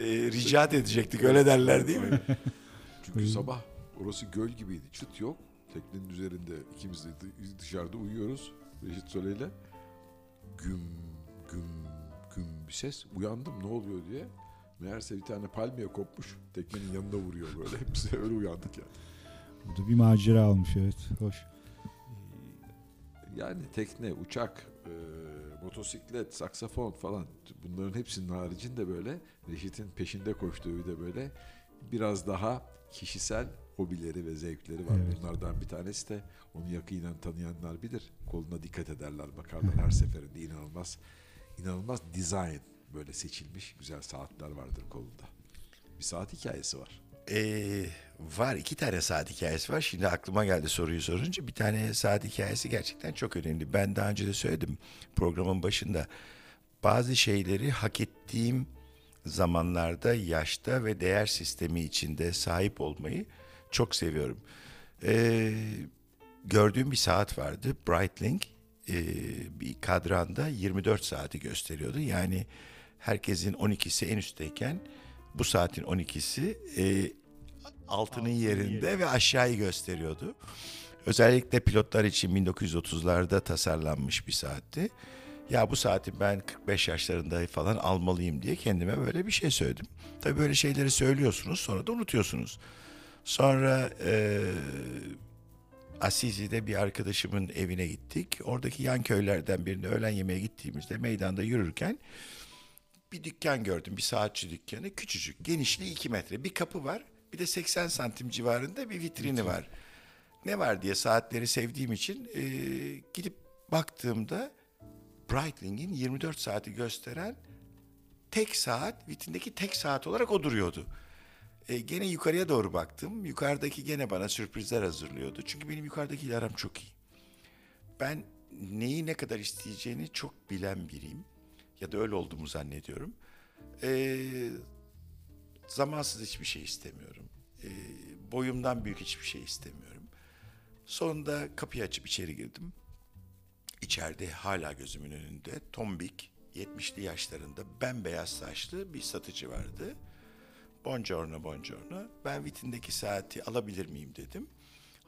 e, ricat edecektik öyle derler değil mi? Çünkü sabah orası göl gibiydi. Çıt yok. Teknenin üzerinde ikimiz de dı- dışarıda uyuyoruz. Reşit Soleil'le. Güm güm güm bir ses. Uyandım ne oluyor diye. Meğerse bir tane palmiye kopmuş. Teknenin yanında vuruyor böyle. Hepsi öyle uyandık yani. Burada bir macera almış evet. Hoş. Yani tekne, uçak, e, motosiklet, saksafon falan bunların hepsinin haricinde böyle Reşit'in peşinde koştuğu de böyle biraz daha kişisel hobileri ve zevkleri var. Evet. Bunlardan bir tanesi de onu yakinen tanıyanlar bilir. Koluna dikkat ederler, bakarlar her seferinde inanılmaz inanılmaz design böyle seçilmiş güzel saatler vardır kolunda. Bir saat hikayesi var. Ee, var iki tane saat hikayesi var. Şimdi aklıma geldi soruyu sorunca. Bir tane saat hikayesi gerçekten çok önemli. Ben daha önce de söyledim programın başında. Bazı şeyleri hak ettiğim zamanlarda, yaşta ve değer sistemi içinde sahip olmayı çok seviyorum. Ee, gördüğüm bir saat vardı. Breitling. Ee, bir kadranda 24 saati gösteriyordu. Yani herkesin 12'si en üstteyken bu saatin 12'si e, altının yerinde ve aşağıyı gösteriyordu. Özellikle pilotlar için 1930'larda tasarlanmış bir saatti. Ya bu saati ben 45 yaşlarında falan almalıyım diye kendime böyle bir şey söyledim. Tabii böyle şeyleri söylüyorsunuz sonra da unutuyorsunuz. Sonra e, Asizi'de bir arkadaşımın evine gittik. Oradaki yan köylerden birine öğlen yemeğe gittiğimizde meydanda yürürken bir dükkan gördüm. Bir saatçi dükkanı. Küçücük. Genişliği 2 metre. Bir kapı var. Bir de 80 santim civarında bir vitrini var. Ne var diye saatleri sevdiğim için e, gidip baktığımda Breitling'in 24 saati gösteren tek saat, vitrindeki tek saat olarak o duruyordu. E, gene yukarıya doğru baktım. Yukarıdaki gene bana sürprizler hazırlıyordu. Çünkü benim yukarıdakiyle aram çok iyi. Ben neyi ne kadar isteyeceğini çok bilen biriyim. Ya da öyle olduğumu zannediyorum. E, zamansız hiçbir şey istemiyorum. E, boyumdan büyük hiçbir şey istemiyorum. Sonunda kapıyı açıp içeri girdim. İçeride hala gözümün önünde tombik 70'li yaşlarında bembeyaz saçlı bir satıcı vardı. Buongiorno, buongiorno. Ben vitrindeki saati alabilir miyim dedim.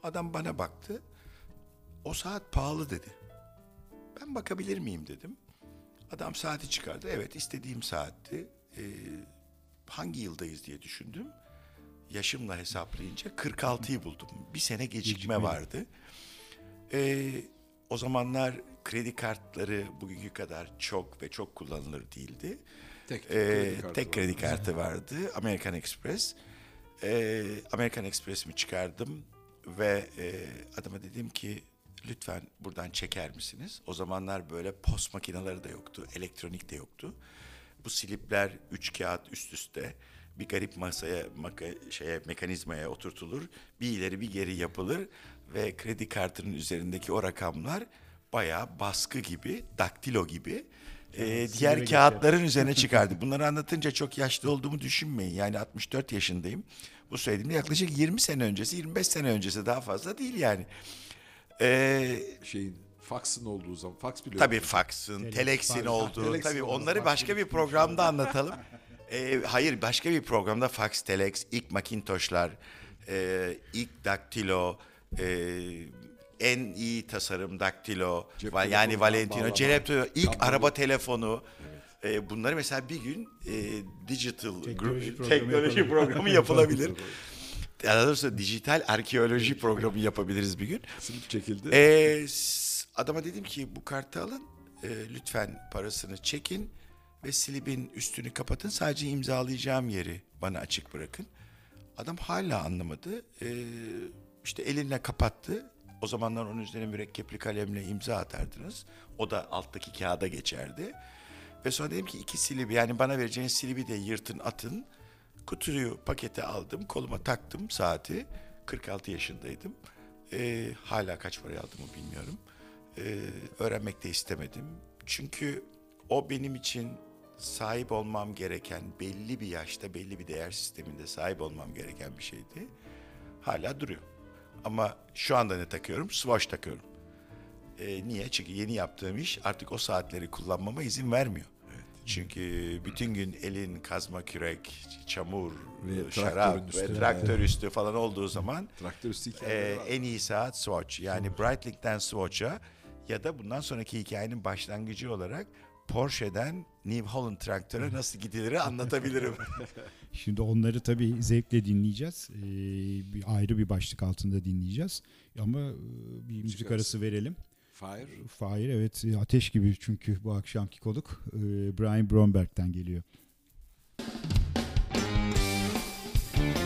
Adam bana baktı. O saat pahalı dedi. Ben bakabilir miyim dedim. Adam saati çıkardı. Evet istediğim saatti. Ee, hangi yıldayız diye düşündüm. Yaşımla hesaplayınca 46'yı buldum. Bir sene gecikme vardı. Ee, o zamanlar kredi kartları bugünkü kadar çok ve çok kullanılır değildi. Tek Ee, kredi kartı tek kredi kartı vardı. American Express. Ee, American Express'imi çıkardım ve e, adama dedim ki lütfen buradan çeker misiniz? O zamanlar böyle post makineleri de yoktu, elektronik de yoktu. Bu slipler üç kağıt üst üste bir garip masaya, maka, şeye, mekanizmaya oturtulur. Bir ileri bir geri yapılır ve kredi kartının üzerindeki o rakamlar bayağı baskı gibi, daktilo gibi e, diğer kağıtların üzerine çıkardı. Bunları anlatınca çok yaşlı olduğumu düşünmeyin. Yani 64 yaşındayım. Bu söylediğimde yaklaşık 20 sene öncesi, 25 sene öncesi daha fazla değil yani. Ee, Şeyin faksın olduğu zaman faks bile Tabii faksın, telexin olduğu, Telexin tabii olduğu, onları fax başka bir programda anlatalım. Ee, hayır, başka bir programda fax, telex, ilk Macintosh'lar, e, ilk daktilo, e, en iyi tasarım daktilo, Cep va- yani telefonundan Valentino, bağlama. cep telefonu, ilk Kablo. araba telefonu. E, bunları mesela bir gün e, digital Teknoloji gru- programı teknoloji yapalım. programı yapılabilir. Daha doğrusu dijital arkeoloji programı yapabiliriz bir gün. Sınıf çekildi. Ee, adama dedim ki bu kartı alın. Ee, lütfen parasını çekin ve slibin üstünü kapatın. Sadece imzalayacağım yeri bana açık bırakın. Adam hala anlamadı. Ee, işte elinle kapattı. O zamanlar onun üzerine mürekkepli kalemle imza atardınız. O da alttaki kağıda geçerdi. Ve sonra dedim ki iki silibi yani bana vereceğiniz silibi de yırtın atın. Kutuyu pakete aldım, koluma taktım saati. 46 yaşındaydım. Ee, hala kaç paraya aldığımı bilmiyorum. Ee, öğrenmek de istemedim. Çünkü o benim için sahip olmam gereken belli bir yaşta belli bir değer sisteminde sahip olmam gereken bir şeydi. Hala duruyor. Ama şu anda ne takıyorum? Swatch takıyorum. Ee, niye? Çünkü yeni yaptığım iş artık o saatleri kullanmama izin vermiyor. Çünkü bütün gün elin kazma kürek, çamur, Ve şarap traktörün ve üstü. traktör üstü falan olduğu zaman Traktör üstü var. en iyi saat Swatch. Yani Breitlink'ten Swatch'a ya da bundan sonraki hikayenin başlangıcı olarak Porsche'den New Holland traktöre nasıl gidilir anlatabilirim. Şimdi onları tabii zevkle dinleyeceğiz. Ee, bir ayrı bir başlık altında dinleyeceğiz. Ama e, bir müzik arası. arası verelim. Fire. Fahir evet e, ateş gibi çünkü bu akşamki konuk e, Brian Bromberg'den geliyor. Kainuma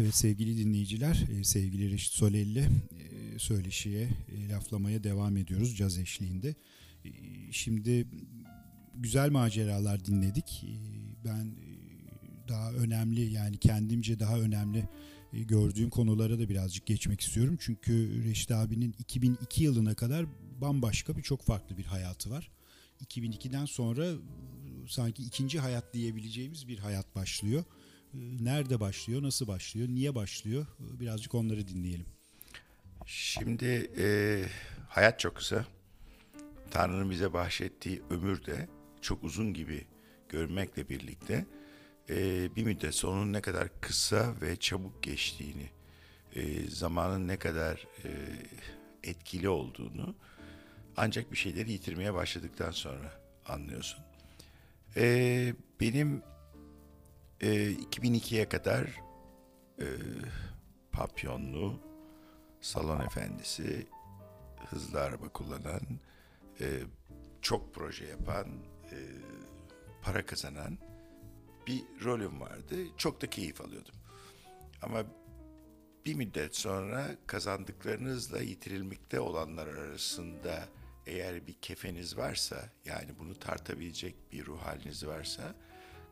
Evet sevgili dinleyiciler, e, sevgili Reşit Solelli e, söyleşiye, e, laflamaya devam ediyoruz caz eşliğinde. Şimdi güzel maceralar dinledik. Ben daha önemli yani kendimce daha önemli gördüğüm konulara da birazcık geçmek istiyorum. Çünkü Reşit abinin 2002 yılına kadar bambaşka bir çok farklı bir hayatı var. 2002'den sonra sanki ikinci hayat diyebileceğimiz bir hayat başlıyor. E, Nerede başlıyor, nasıl başlıyor, niye başlıyor? E, Birazcık onları dinleyelim. Şimdi e, hayat çok kısa. Tanrı'nın bize bahşettiği ömür de çok uzun gibi görmekle birlikte e, bir müddet sonra onun ne kadar kısa ve çabuk geçtiğini, e, zamanın ne kadar e, etkili olduğunu ancak bir şeyleri yitirmeye başladıktan sonra anlıyorsun. E, benim e, 2002'ye kadar e, papyonlu, salon efendisi, hızlı araba kullanan, e, çok proje yapan, e, para kazanan bir rolüm vardı. Çok da keyif alıyordum. Ama bir müddet sonra kazandıklarınızla yitirilmekte olanlar arasında eğer bir kefeniz varsa, yani bunu tartabilecek bir ruh haliniz varsa,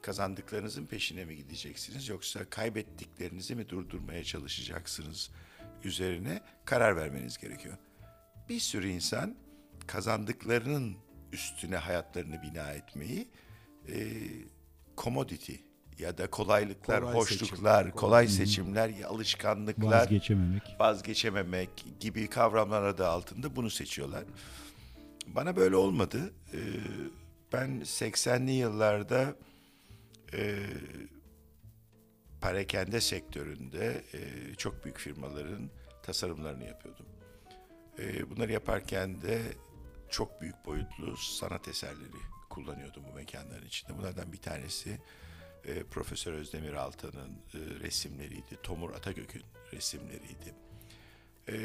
kazandıklarınızın peşine mi gideceksiniz yoksa kaybettiklerinizi mi durdurmaya çalışacaksınız üzerine karar vermeniz gerekiyor. Bir sürü insan kazandıklarının üstüne hayatlarını bina etmeyi e, commodity ya da kolaylıklar, Kolay hoşluklar, seçim. kolay seçimler, alışkanlıklar, Vazgeçememek. vazgeçememek gibi kavramlar adı altında bunu seçiyorlar. Bana böyle olmadı. Ee, ben 80'li yıllarda e, parakende sektöründe e, çok büyük firmaların tasarımlarını yapıyordum. E, bunları yaparken de çok büyük boyutlu sanat eserleri kullanıyordum bu mekanların içinde. Bunlardan bir tanesi e, Profesör Özdemir Altan'ın e, resimleriydi. Tomur Atagök'ün resimleriydi. E,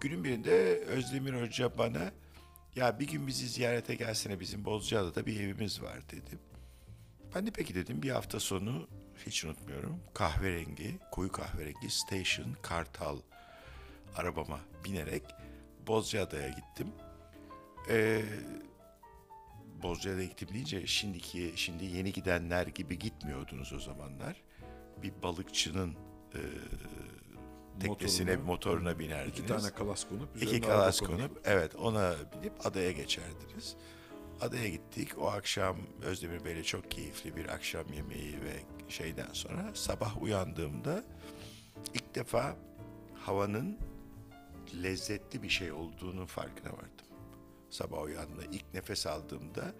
günün birinde Özdemir Hoca bana ya bir gün bizi ziyarete gelsene bizim Bozcaada'da bir evimiz var dedi. Ben de peki dedim bir hafta sonu hiç unutmuyorum kahverengi, koyu kahverengi Station Kartal arabama binerek Bozcaada'ya gittim. Ee, Bozcaada'ya gittim deyince şimdiki şimdi yeni gidenler gibi gitmiyordunuz o zamanlar. Bir balıkçının e, teknesine, Motoruna, motoruna binerdiniz. İki tane kalas konup İki kalas konup evet ona binip adaya geçerdiniz. Adaya gittik. O akşam Özdemir Bey'le çok keyifli bir akşam yemeği ve şeyden sonra sabah uyandığımda ilk defa havanın lezzetli bir şey olduğunu farkına vardım. Sabah uyandığımda ilk nefes aldığımda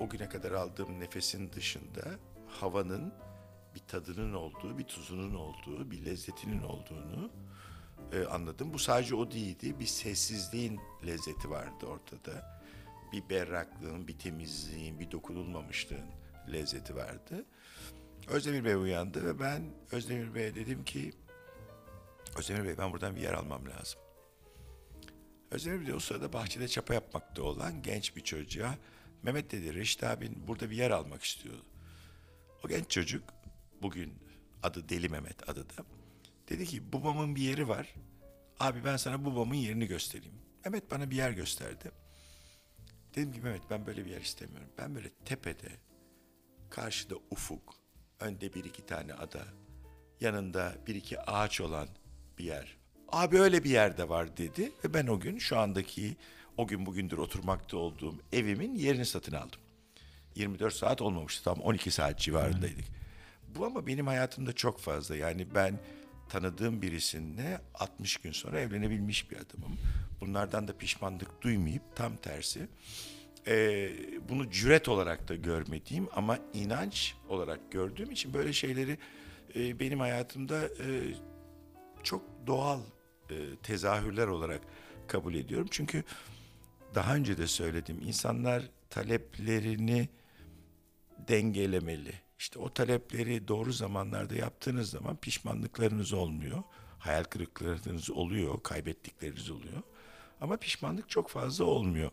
o güne kadar aldığım nefesin dışında havanın bir tadının olduğu, bir tuzunun olduğu, bir lezzetinin olduğunu e, anladım. Bu sadece o değildi. Bir sessizliğin lezzeti vardı ortada. Bir berraklığın, bir temizliğin, bir dokunulmamışlığın lezzeti vardı. Özdemir Bey uyandı ve ben Özdemir Bey'e dedim ki Özdemir Bey ben buradan bir yer almam lazım. Özdemir Bey o sırada bahçede çapa yapmakta olan genç bir çocuğa Mehmet dedi Reşit abin burada bir yer almak istiyordu. O genç çocuk bugün adı Deli Mehmet adı da. Dedi ki babamın bir yeri var. Abi ben sana babamın yerini göstereyim. Mehmet bana bir yer gösterdi. Dedim ki Mehmet ben böyle bir yer istemiyorum. Ben böyle tepede, karşıda ufuk, önde bir iki tane ada, yanında bir iki ağaç olan bir yer. Abi öyle bir yerde var dedi ve ben o gün şu andaki o gün bugündür oturmakta olduğum evimin yerini satın aldım. 24 saat olmamıştı tam 12 saat civarındaydık. Bu ama benim hayatımda çok fazla yani ben tanıdığım birisinle 60 gün sonra evlenebilmiş bir adamım. Bunlardan da pişmanlık duymayıp tam tersi e, bunu cüret olarak da görmediğim ama inanç olarak gördüğüm için böyle şeyleri e, benim hayatımda e, çok doğal e, tezahürler olarak kabul ediyorum. Çünkü daha önce de söyledim insanlar taleplerini dengelemeli. İşte o talepleri doğru zamanlarda yaptığınız zaman pişmanlıklarınız olmuyor. Hayal kırıklıklarınız oluyor, kaybettikleriniz oluyor. Ama pişmanlık çok fazla olmuyor.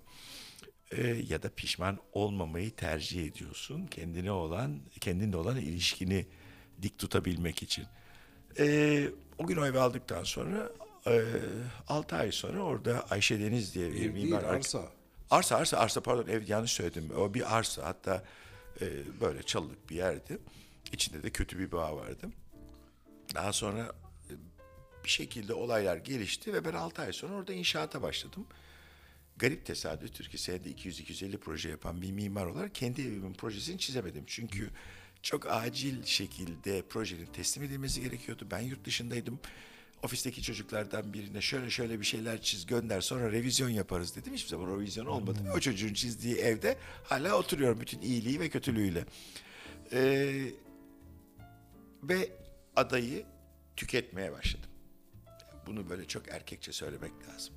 Ee, ya da pişman olmamayı tercih ediyorsun. Kendine olan, kendinle olan ilişkini dik tutabilmek için. Ee, o gün o evi aldıktan sonra e, 6 ay sonra orada Ayşe Deniz diye bir Ev değil, mimar arsa. Arsa arsa arsa pardon ev yanlış söyledim. O bir arsa hatta e, böyle çalılık bir yerdi. İçinde de kötü bir bağ vardı. Daha sonra e, bir şekilde olaylar gelişti ve ben 6 ay sonra orada inşaata başladım. Garip tesadüftür ki senede 200-250 proje yapan bir mimar olarak kendi evimin projesini çizemedim. Çünkü çok acil şekilde projenin teslim edilmesi gerekiyordu. Ben yurt dışındaydım. Ofisteki çocuklardan birine şöyle şöyle bir şeyler çiz gönder sonra revizyon yaparız dedim. Hiçbir zaman revizyon olmadı. O çocuğun çizdiği evde hala oturuyorum bütün iyiliği ve kötülüğüyle. Ee, ve adayı tüketmeye başladım. Bunu böyle çok erkekçe söylemek lazım.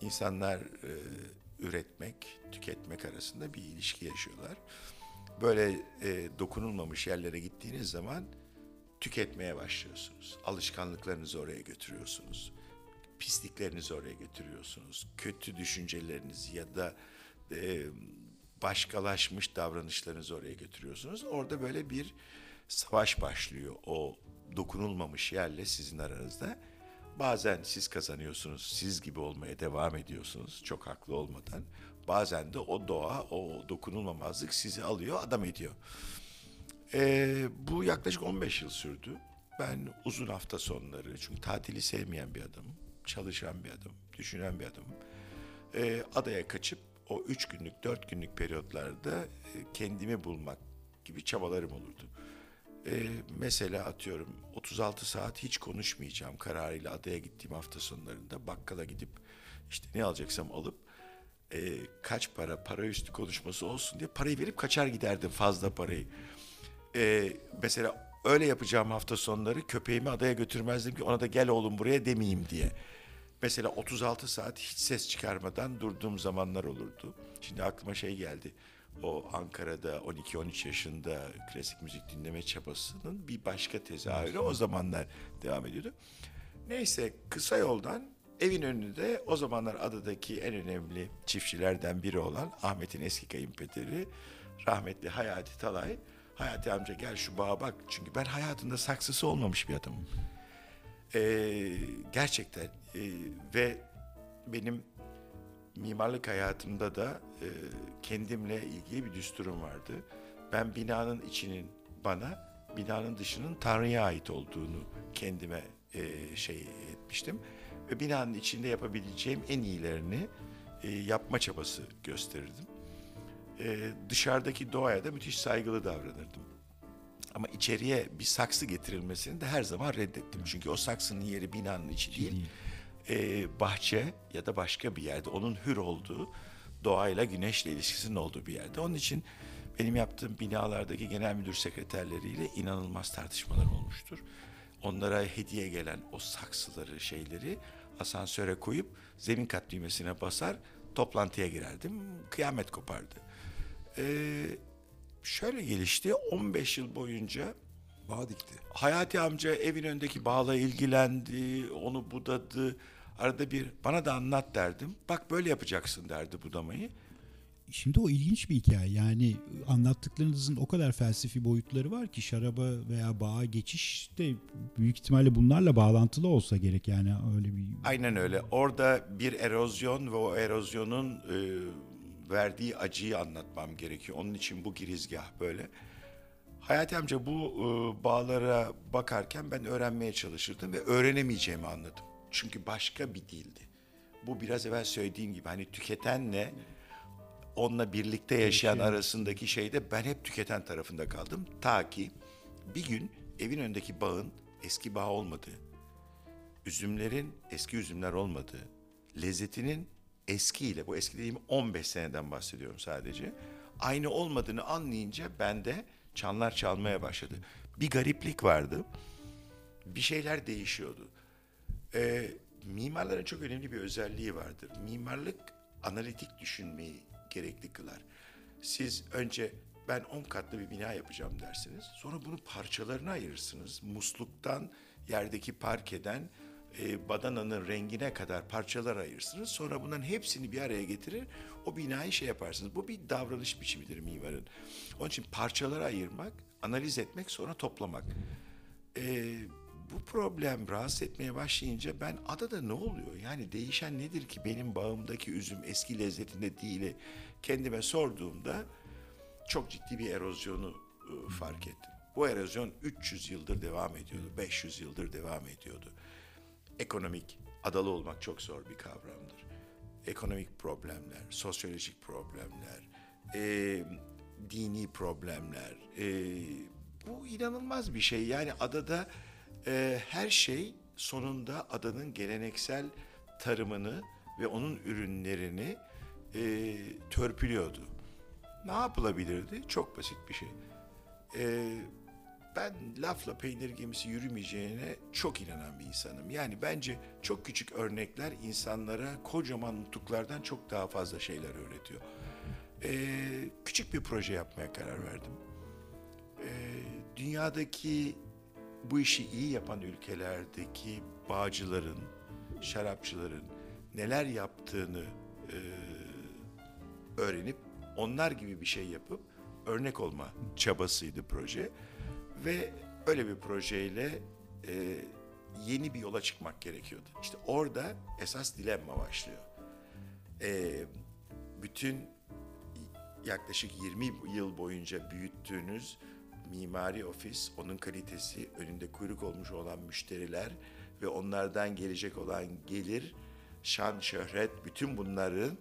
İnsanlar e, üretmek, tüketmek arasında bir ilişki yaşıyorlar. Böyle e, dokunulmamış yerlere gittiğiniz zaman tüketmeye başlıyorsunuz. Alışkanlıklarınızı oraya götürüyorsunuz. Pisliklerinizi oraya götürüyorsunuz. Kötü düşüncelerinizi ya da e, başkalaşmış davranışlarınızı oraya götürüyorsunuz. Orada böyle bir savaş başlıyor o dokunulmamış yerle sizin aranızda. Bazen siz kazanıyorsunuz, siz gibi olmaya devam ediyorsunuz çok haklı olmadan. Bazen de o doğa, o dokunulmamazlık sizi alıyor, adam ediyor. Ee, bu yaklaşık 15 yıl sürdü. Ben uzun hafta sonları, çünkü tatili sevmeyen bir adamım, çalışan bir adamım, düşünen bir adamım. Ee, adaya kaçıp o üç günlük, dört günlük periyotlarda e, kendimi bulmak gibi çabalarım olurdu. Ee, mesela atıyorum 36 saat hiç konuşmayacağım kararıyla adaya gittiğim hafta sonlarında bakkala gidip işte ne alacaksam alıp e, kaç para, para üstü konuşması olsun diye parayı verip kaçar giderdim fazla parayı. Ee, mesela öyle yapacağım hafta sonları köpeğimi adaya götürmezdim ki ona da gel oğlum buraya demeyeyim diye. Mesela 36 saat hiç ses çıkarmadan durduğum zamanlar olurdu. Şimdi aklıma şey geldi. O Ankara'da 12-13 yaşında klasik müzik dinleme çabasının bir başka tezahürü o zamanlar devam ediyordu. Neyse kısa yoldan evin önünde o zamanlar adadaki en önemli çiftçilerden biri olan Ahmet'in eski kayınpederi rahmetli Hayati Talay. Hayati amca gel şu bağa bak. Çünkü ben hayatımda saksısı olmamış bir adamım. Ee, gerçekten e, ve benim mimarlık hayatımda da e, kendimle ilgili bir düsturum vardı. Ben binanın içinin bana, binanın dışının Tanrı'ya ait olduğunu kendime e, şey etmiştim. Ve binanın içinde yapabileceğim en iyilerini e, yapma çabası gösterirdim. E, dışarıdaki doğaya da müthiş saygılı davranırdım. Ama içeriye bir saksı getirilmesini de her zaman reddettim. Çünkü o saksının yeri binanın içi değil. E, bahçe ya da başka bir yerde onun hür olduğu, doğayla, güneşle ilişkisinin olduğu bir yerde. Onun için benim yaptığım binalardaki genel müdür sekreterleriyle inanılmaz tartışmalar olmuştur. Onlara hediye gelen o saksıları, şeyleri asansöre koyup zemin kat düğmesine basar, toplantıya girerdim. Kıyamet kopardı. Ee, şöyle gelişti. 15 yıl boyunca Bağ dikti. Hayati amca evin önündeki bağla ilgilendi, onu budadı. Arada bir bana da anlat derdim. Bak böyle yapacaksın derdi budamayı. Şimdi o ilginç bir hikaye. Yani anlattıklarınızın o kadar felsefi boyutları var ki şaraba veya bağa geçiş de büyük ihtimalle bunlarla bağlantılı olsa gerek. Yani öyle bir Aynen öyle. Orada bir erozyon ve o erozyonun e, verdiği acıyı anlatmam gerekiyor. Onun için bu girizgah böyle. Hayati amca bu e, bağlara bakarken ben öğrenmeye çalışırdım ve öğrenemeyeceğimi anladım. Çünkü başka bir dildi. Bu biraz evvel söylediğim gibi hani tüketenle onunla birlikte yaşayan arasındaki şeyde ben hep tüketen tarafında kaldım. Ta ki bir gün evin önündeki bağın eski bağ olmadığı, üzümlerin eski üzümler olmadığı, lezzetinin eskiyle, bu eski dediğim 15 seneden bahsediyorum sadece, aynı olmadığını anlayınca bende çanlar çalmaya başladı. Bir gariplik vardı, bir şeyler değişiyordu. Ee, mimarların çok önemli bir özelliği vardır. Mimarlık analitik düşünmeyi gerekli kılar. Siz önce ben 10 katlı bir bina yapacağım dersiniz. Sonra bunu parçalarına ayırırsınız. Musluktan, yerdeki parkeden, e, badananın rengine kadar parçalar ayırırsınız. Sonra bunların hepsini bir araya getirir. O binayı şey yaparsınız. Bu bir davranış biçimidir mimarın. Onun için parçalara ayırmak, analiz etmek, sonra toplamak. E, bu problem rahatsız etmeye başlayınca ben adada ne oluyor? Yani değişen nedir ki benim bağımdaki üzüm eski lezzetinde değil kendime sorduğumda çok ciddi bir erozyonu e, fark ettim. Bu erozyon 300 yıldır devam ediyordu, 500 yıldır devam ediyordu. Ekonomik, adalı olmak çok zor bir kavramdır. Ekonomik problemler, sosyolojik problemler, e, dini problemler, e, bu inanılmaz bir şey. Yani adada e, her şey sonunda adanın geleneksel tarımını ve onun ürünlerini e, törpülüyordu. Ne yapılabilirdi? Çok basit bir şey. E, ben lafla peynir gemisi yürümeyeceğine çok inanan bir insanım. Yani bence çok küçük örnekler insanlara kocaman nutuklardan çok daha fazla şeyler öğretiyor. E, küçük bir proje yapmaya karar verdim e, dünyadaki bu işi iyi yapan ülkelerdeki bağcıların, şarapçıların neler yaptığını e, öğrenip onlar gibi bir şey yapıp örnek olma çabasıydı proje ve öyle bir projeyle e, yeni bir yola çıkmak gerekiyordu. İşte orada esas dilemma başlıyor. E, bütün yaklaşık 20 yıl boyunca büyüttüğünüz mimari ofis, onun kalitesi, önünde kuyruk olmuş olan müşteriler ve onlardan gelecek olan gelir, şan, şöhret, bütün bunların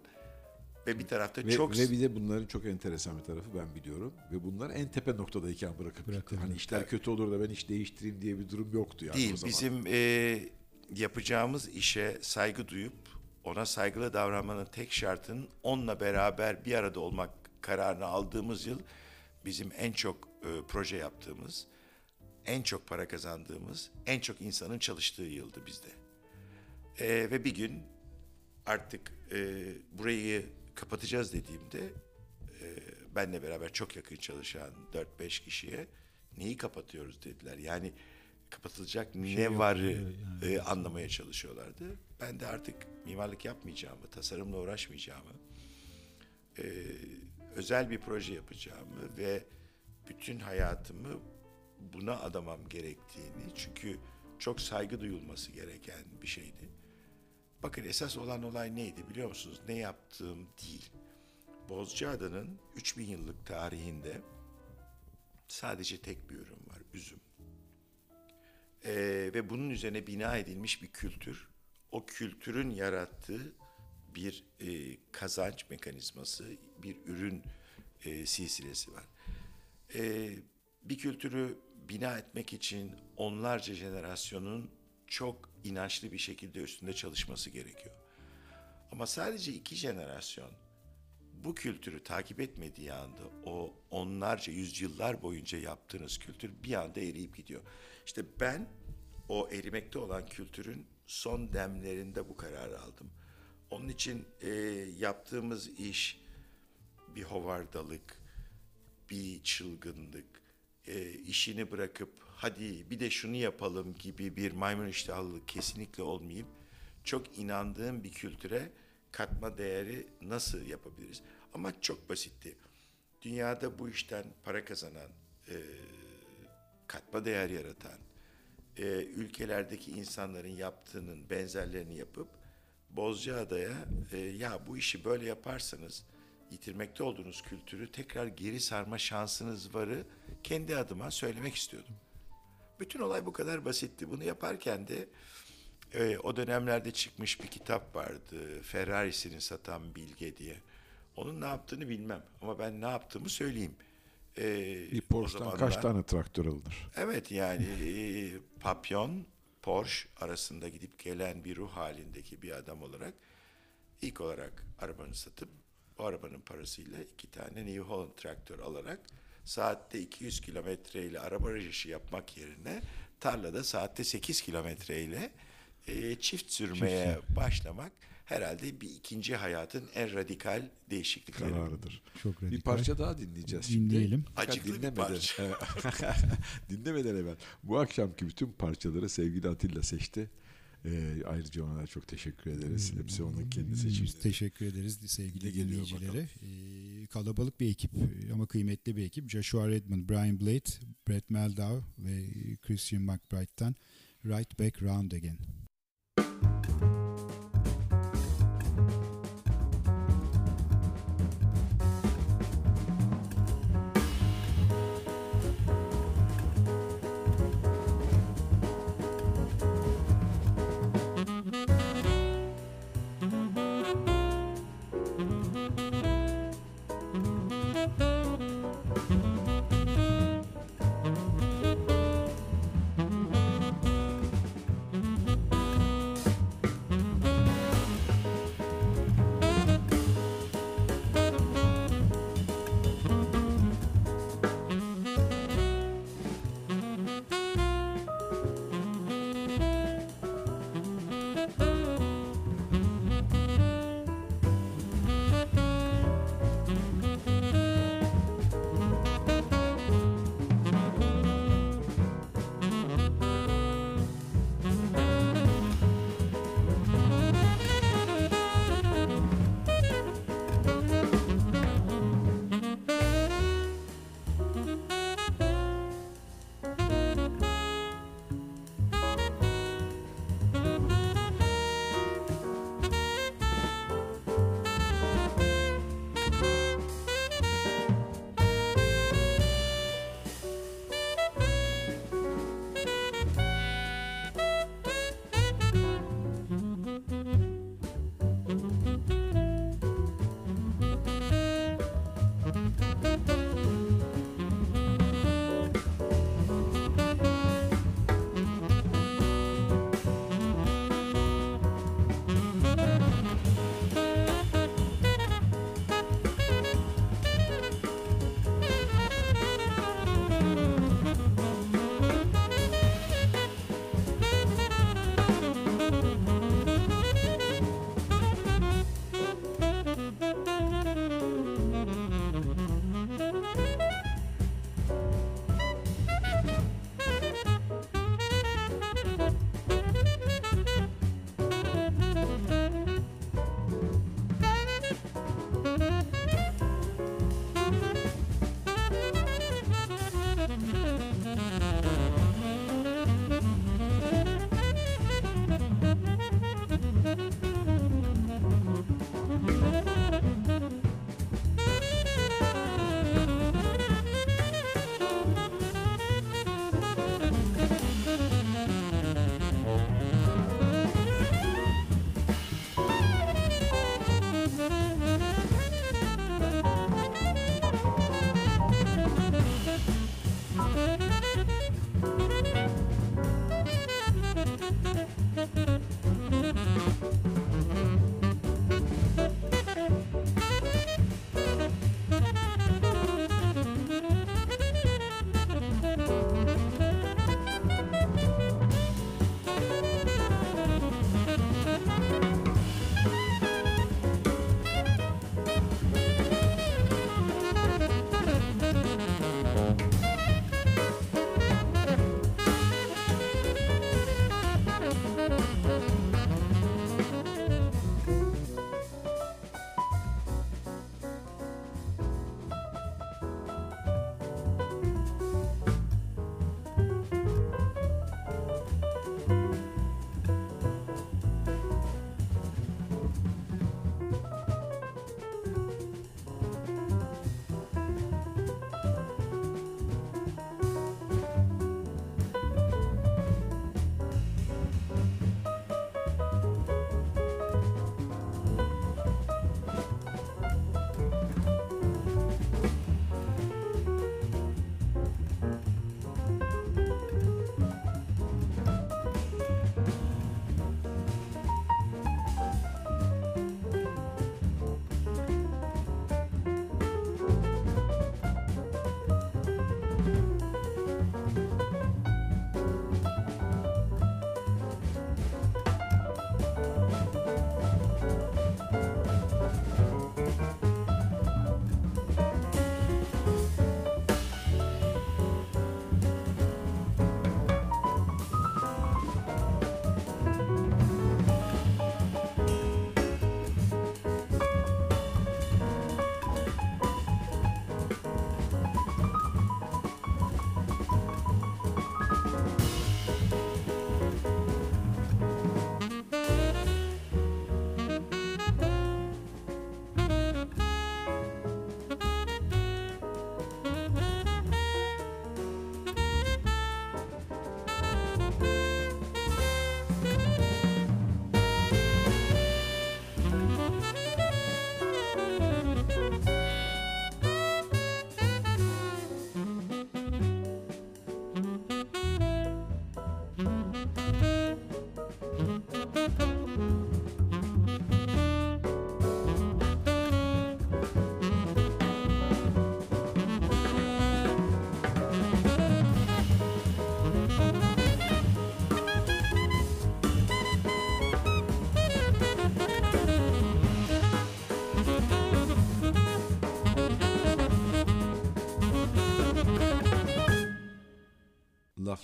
ve bir tarafta Ve, çok ve bir de bunların çok enteresan bir tarafı ben biliyorum. Ve bunlar en tepe noktadayken bırakıp gitti. Hani işler kötü olur da ben iş değiştireyim diye bir durum yoktu yani o değil. zaman. Bizim e, yapacağımız işe saygı duyup ona saygılı davranmanın tek şartının onunla beraber bir arada olmak kararını aldığımız yıl bizim en çok e, proje yaptığımız, en çok para kazandığımız, en çok insanın çalıştığı yıldı bizde. E, ve bir gün artık e, burayı kapatacağız dediğimde e, benle beraber çok yakın çalışan 4-5 kişiye neyi kapatıyoruz dediler. Yani kapatılacak ne varı e, anlamaya çalışıyorlardı. Ben de artık mimarlık yapmayacağımı, tasarımla uğraşmayacağımı, e, özel bir proje yapacağımı ve bütün hayatımı buna adamam gerektiğini çünkü çok saygı duyulması gereken bir şeydi. Bakın esas olan olay neydi biliyor musunuz? Ne yaptığım değil. Bozcaada'nın 3000 yıllık tarihinde sadece tek bir ürün var, üzüm. Ee, ve bunun üzerine bina edilmiş bir kültür. O kültürün yarattığı bir e, kazanç mekanizması, bir ürün e, silsilesi var. E, bir kültürü bina etmek için onlarca jenerasyonun çok inançlı bir şekilde üstünde çalışması gerekiyor. Ama sadece iki jenerasyon bu kültürü takip etmediği anda o onlarca yüzyıllar boyunca yaptığınız kültür bir anda eriyip gidiyor. İşte ben o erimekte olan kültürün son demlerinde bu kararı aldım. Onun için e, yaptığımız iş bir hovardalık, bir çılgınlık, e, işini bırakıp hadi bir de şunu yapalım gibi bir maymun iştahlılık kesinlikle olmayıp çok inandığım bir kültüre katma değeri nasıl yapabiliriz? Ama çok basitti. Dünyada bu işten para kazanan, e, katma değer yaratan, e, ülkelerdeki insanların yaptığının benzerlerini yapıp Bozcaada'ya e, ya bu işi böyle yaparsanız yitirmekte olduğunuz kültürü tekrar geri sarma şansınız varı kendi adıma söylemek istiyordum. Bütün olay bu kadar basitti. Bunu yaparken de e, o dönemlerde çıkmış bir kitap vardı. Ferrari'sini satan Bilge diye. Onun ne yaptığını bilmem ama ben ne yaptığımı söyleyeyim. E, Bir Porsche'dan zamanlar- kaç tane traktör alınır? Evet yani e, Papyon, Porsche arasında gidip gelen bir ruh halindeki bir adam olarak ilk olarak arabanı satıp o arabanın parasıyla iki tane New Holland traktör alarak saatte 200 kilometreyle araba rejisi yapmak yerine tarlada saatte 8 kilometreyle e, çift sürmeye başlamak herhalde bir ikinci hayatın en radikal değişiklikleri. Kararıdır. Çok Bir radikal. parça daha dinleyeceğiz şimdi. Dinleyelim. Acıklı bir dinlemeden- parça. dinlemeden evvel bu akşamki bütün parçaları sevgili Atilla seçti. Ee, ayrıca ona çok teşekkür ederiz. Hepsi onun kendi Biz seçimleri. teşekkür ederiz sevgili dinleyicilere. Ee, kalabalık bir ekip e, ama kıymetli bir ekip. Joshua Redmond, Brian Blade, Brett Meldau ve Christian McBride'den Right Back Round Again.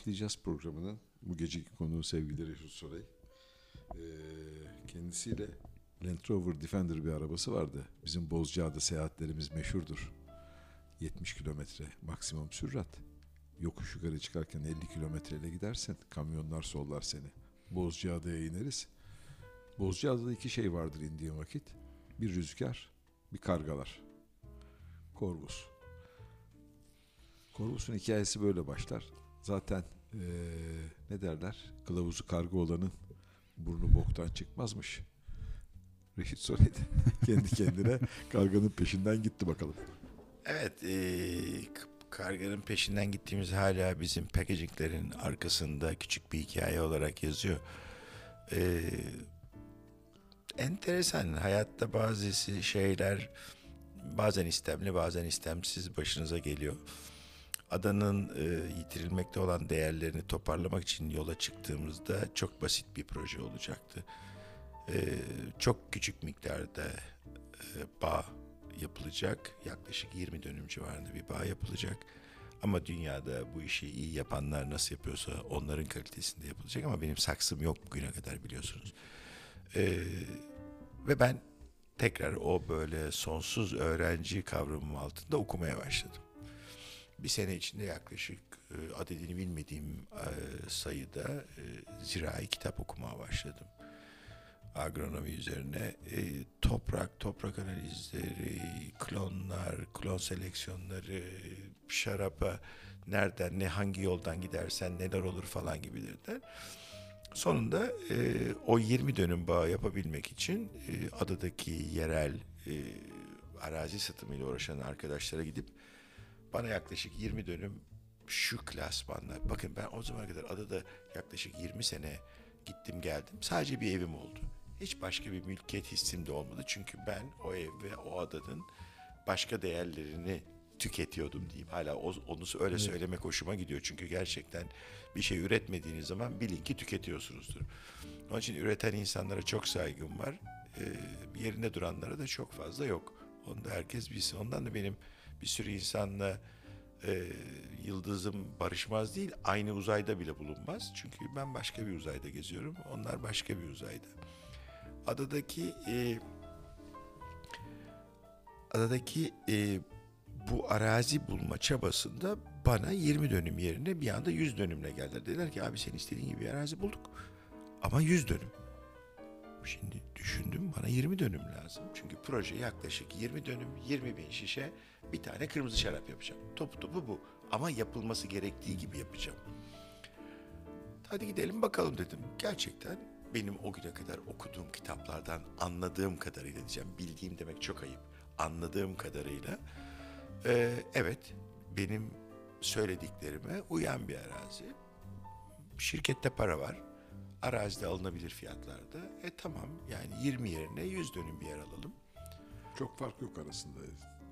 Laflayacağız programının bu geceki konuğu sevgili Reşit Soray. Ee, kendisiyle Land Rover Defender bir arabası vardı. Bizim Bozcaada seyahatlerimiz meşhurdur. 70 kilometre maksimum sürat. Yokuş yukarı çıkarken 50 kilometreyle gidersen kamyonlar sollar seni. Bozcaada'ya ineriz. Bozcaada'da iki şey vardır indiğin vakit. Bir rüzgar, bir kargalar. Korvus. Korvus'un hikayesi böyle başlar. Zaten eee, ne derler? Kılavuzu karga olanın burnu boktan çıkmazmış. Reşit söyledi. Kendi kendine karganın peşinden gitti bakalım. Evet, k- karganın peşinden gittiğimiz hala bizim packaginglerin arkasında küçük bir hikaye olarak yazıyor. Eee, enteresan, hayatta bazı şeyler bazen istemli bazen istemsiz başınıza geliyor. Adanın eee, yitirilmekte olan değerlerini toparlamak için yola çıktığımızda çok basit bir proje olacaktı. Eee, çok küçük miktarda eee, bağ yapılacak. Yaklaşık 20 dönüm civarında bir bağ yapılacak. Ama dünyada bu işi iyi yapanlar nasıl yapıyorsa onların kalitesinde yapılacak. Ama benim saksım yok bugüne kadar biliyorsunuz. Ee, ve ben tekrar o böyle sonsuz öğrenci kavramım altında okumaya başladım. Bir sene içinde yaklaşık e, adedini bilmediğim e, sayıda e, zirai kitap okumaya başladım agronomi üzerine e, toprak, toprak analizleri, klonlar, klon seleksiyonları, şarapa nereden, ne hangi yoldan gidersen neler olur falan gibilerinden. Sonunda e, o 20 dönüm bağ yapabilmek için e, adadaki yerel e, arazi satımıyla uğraşan arkadaşlara gidip bana yaklaşık 20 dönüm şu klasmanla bakın ben o zamana kadar adada yaklaşık 20 sene gittim geldim sadece bir evim oldu. Hiç başka bir mülkiyet hissim de olmadı. Çünkü ben o ev ve o adanın başka değerlerini tüketiyordum diyeyim. Hala onu öyle söylemek hoşuma gidiyor. Çünkü gerçekten bir şey üretmediğiniz zaman bilin ki tüketiyorsunuzdur. Onun için üreten insanlara çok saygım var. Ee, yerinde duranlara da çok fazla yok. Onu da herkes bilsin. Ondan da benim bir sürü insanla e, yıldızım barışmaz değil. Aynı uzayda bile bulunmaz. Çünkü ben başka bir uzayda geziyorum. Onlar başka bir uzayda. Adadaki e, adadaki e, bu arazi bulma çabasında bana 20 dönüm yerine bir anda 100 dönümle geldiler. Dediler ki abi sen istediğin gibi arazi bulduk ama 100 dönüm. Şimdi düşündüm bana 20 dönüm lazım. Çünkü proje yaklaşık 20 dönüm 20 bin şişe bir tane kırmızı şarap yapacağım. Topu topu bu ama yapılması gerektiği gibi yapacağım. Hadi gidelim bakalım dedim. Gerçekten benim o güne kadar okuduğum kitaplardan anladığım kadarıyla diyeceğim. Bildiğim demek çok ayıp. Anladığım kadarıyla e, evet benim söylediklerime uyan bir arazi. Şirkette para var. Arazide alınabilir fiyatlarda. E tamam yani 20 yerine 100 dönüm bir yer alalım. Çok fark yok arasında.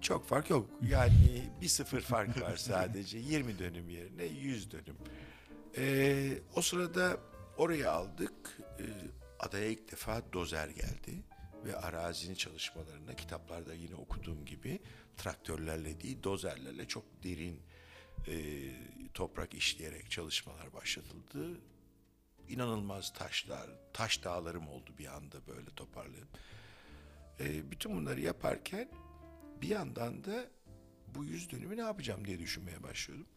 Çok fark yok. Yani bir sıfır fark var sadece. 20 dönüm yerine 100 dönüm. Ee, o sırada oraya aldık. Ee, adaya ilk defa dozer geldi. Ve arazinin çalışmalarına kitaplarda yine okuduğum gibi traktörlerle değil dozerlerle çok derin e, toprak işleyerek çalışmalar başlatıldı. İnanılmaz taşlar, taş dağlarım oldu bir anda böyle toparlayıp. Ee, bütün bunları yaparken bir yandan da bu yüz dönümü ne yapacağım diye düşünmeye başlıyordum.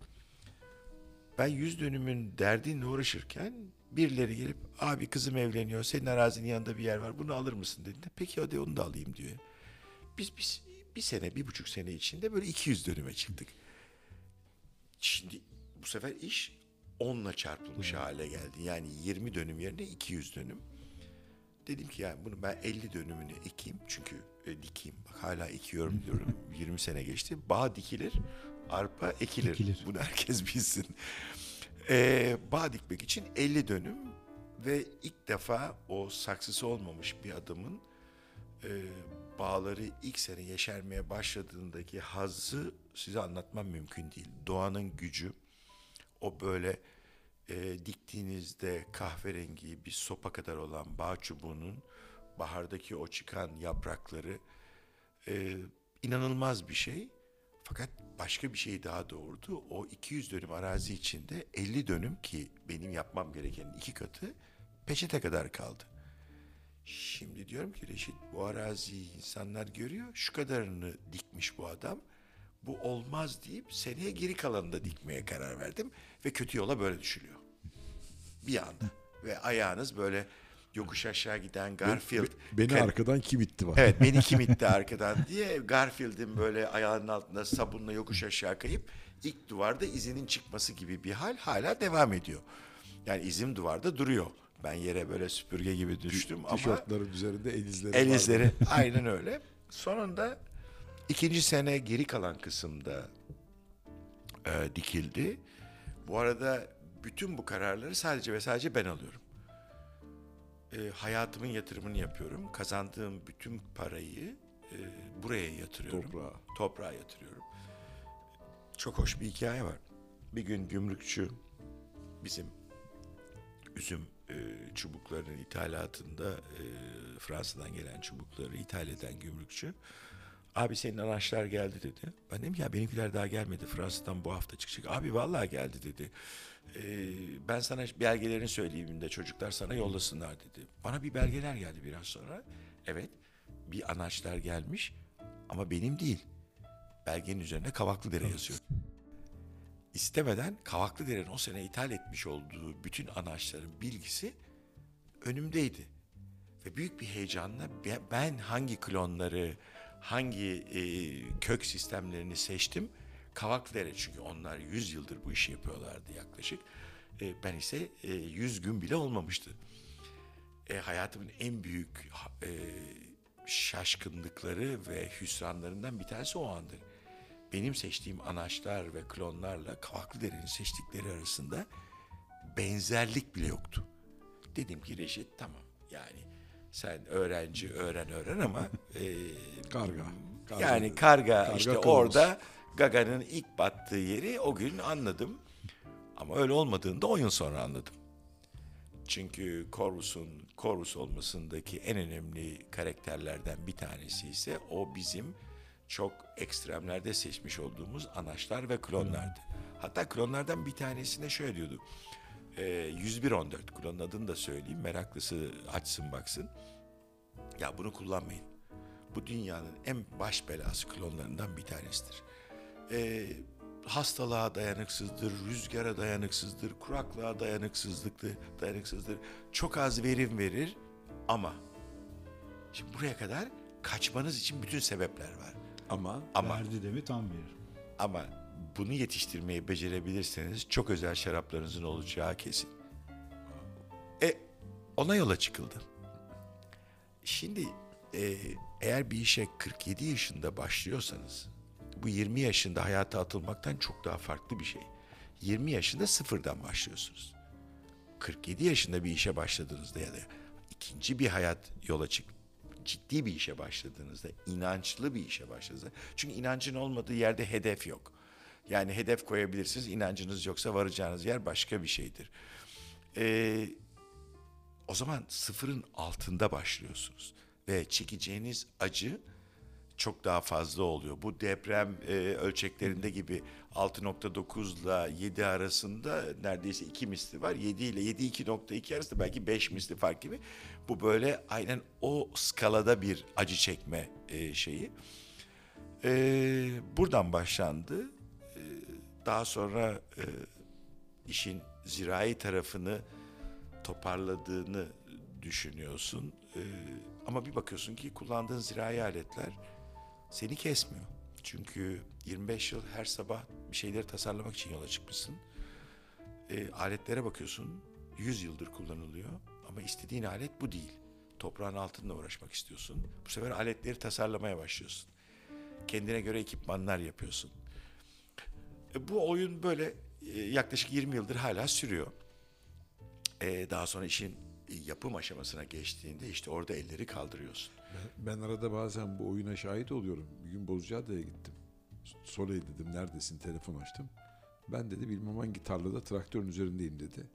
Ben yüz dönümün derdinle uğraşırken birileri gelip abi kızım evleniyor senin arazinin yanında bir yer var bunu alır mısın dediğinde peki hadi onu da alayım diyor. Biz, biz bir sene bir buçuk sene içinde böyle 200 dönüme çıktık. Şimdi bu sefer iş onla çarpılmış hale geldi. Yani 20 dönüm yerine 200 dönüm. Dedim ki yani bunu ben 50 dönümünü ekeyim. Çünkü e, dikeyim. Bak hala ekiyorum diyorum. 20 sene geçti. Bağ dikilir, arpa ekilir. Ekilir. Bunu herkes bilsin. Ee, bağ dikmek için 50 dönüm ve ilk defa o saksısı olmamış bir adamın e, bağları ilk sene yeşermeye başladığındaki hazzı size anlatmam mümkün değil. Doğanın gücü, o böyle e, diktiğinizde kahverengi bir sopa kadar olan bağ çubuğunun bahardaki o çıkan yaprakları e, inanılmaz bir şey. Fakat başka bir şey daha doğurdu. O 200 dönüm arazi içinde 50 dönüm ki benim yapmam gereken iki katı peçete kadar kaldı. Şimdi diyorum ki Reşit bu araziyi insanlar görüyor. Şu kadarını dikmiş bu adam. Bu olmaz deyip seneye geri kalanını da dikmeye karar verdim. Ve kötü yola böyle düşülüyor. Bir anda. Ve ayağınız böyle yokuş aşağı giden Garfield. Beni kar- arkadan kim itti var. Evet beni kim itti arkadan diye Garfield'in böyle ayağının altında sabunla yokuş aşağı kayıp ilk duvarda izinin çıkması gibi bir hal hala devam ediyor. Yani izim duvarda duruyor. Ben yere böyle süpürge gibi düştüm ama Tişörtlerin üzerinde el izleri el vardı. izleri aynen öyle. Sonunda ikinci sene geri kalan kısımda e, dikildi. Bu arada bütün bu kararları sadece ve sadece ben alıyorum. E, hayatımın yatırımını yapıyorum. Kazandığım bütün parayı e, buraya yatırıyorum. Toprağa. Toprağa yatırıyorum. Çok hoş bir hikaye var. Bir gün gümrükçü bizim üzüm e, çubuklarının ithalatında e, Fransa'dan gelen çubukları ithal eden gümrükçü. Abi senin anaçlar geldi dedi. Ben dedim ki ya benimkiler daha gelmedi. Fransa'dan bu hafta çıkacak. Abi vallahi geldi dedi. E, ben sana belgelerini söyleyeyim de çocuklar sana yollasınlar dedi. Bana bir belgeler geldi biraz sonra. Evet bir anaçlar gelmiş ama benim değil. Belgenin üzerine Kavaklıdere yazıyor istemeden Kavaklıdere'nin o sene ithal etmiş olduğu bütün anaçların bilgisi önümdeydi. Ve büyük bir heyecanla be- ben hangi klonları, hangi e, kök sistemlerini seçtim. Kavaklıdere çünkü onlar 100 yıldır bu işi yapıyorlardı yaklaşık. E, ben ise e, 100 gün bile olmamıştı. E, hayatımın en büyük e, şaşkınlıkları ve hüsranlarından bir tanesi o andır benim seçtiğim anaçlar ve klonlarla Kavaklıdere'nin seçtikleri arasında benzerlik bile yoktu. Dedim ki Reşit tamam yani sen öğrenci öğren öğren ama e, Karga. Karga. yani karga, Karga işte kılavuz. orada Gaga'nın ilk battığı yeri o gün anladım. Ama öyle olmadığını da 10 yıl sonra anladım. Çünkü Corvus'un Corvus olmasındaki en önemli karakterlerden bir tanesi ise o bizim çok ekstremlerde seçmiş olduğumuz anaçlar ve klonlardı. Hatta klonlardan bir tanesine şöyle diyordu. E, 10114 klonun adını da söyleyeyim. Meraklısı açsın baksın. Ya bunu kullanmayın. Bu dünyanın en baş belası klonlarından bir tanesidir. Ee, hastalığa dayanıksızdır, rüzgara dayanıksızdır, kuraklığa dayanıksızlıktır, dayanıksızdır. Çok az verim verir ama şimdi buraya kadar kaçmanız için bütün sebepler var. Ama Ama Verdi de mi tam verir. ama bunu yetiştirmeyi becerebilirseniz çok özel şaraplarınızın olacağı kesin. E ona yola çıkıldı. Şimdi e, eğer bir işe 47 yaşında başlıyorsanız bu 20 yaşında hayata atılmaktan çok daha farklı bir şey. 20 yaşında sıfırdan başlıyorsunuz. 47 yaşında bir işe başladığınızda ya da ikinci bir hayat yola çık ciddi bir işe başladığınızda, inançlı bir işe başladığınızda. Çünkü inancın olmadığı yerde hedef yok. Yani hedef koyabilirsiniz, inancınız yoksa varacağınız yer başka bir şeydir. Ee, o zaman sıfırın altında başlıyorsunuz ve çekeceğiniz acı çok daha fazla oluyor. Bu deprem e, ölçeklerinde gibi 6.9 ile 7 arasında neredeyse 2 misli var. 7 ile 7 2.2 arasında belki 5 misli fark gibi. Bu böyle aynen o skalada bir acı çekme e, şeyi. E, buradan başlandı. E, daha sonra e, işin zirai tarafını toparladığını düşünüyorsun. Ee, ama bir bakıyorsun ki kullandığın zirai aletler seni kesmiyor. Çünkü 25 yıl her sabah bir şeyleri tasarlamak için yola çıkmışsın. Ee, aletlere bakıyorsun 100 yıldır kullanılıyor ama istediğin alet bu değil. Toprağın altında uğraşmak istiyorsun. Bu sefer aletleri tasarlamaya başlıyorsun. Kendine göre ekipmanlar yapıyorsun. E, bu oyun böyle e, yaklaşık 20 yıldır hala sürüyor. E, daha sonra işin yapım aşamasına geçtiğinde işte orada elleri kaldırıyorsun. Ben, arada bazen bu oyuna şahit oluyorum. Bir gün Bozcaada'ya gittim. Soley dedim neredesin telefon açtım. Ben dedi bilmem hangi tarlada traktörün üzerindeyim dedi.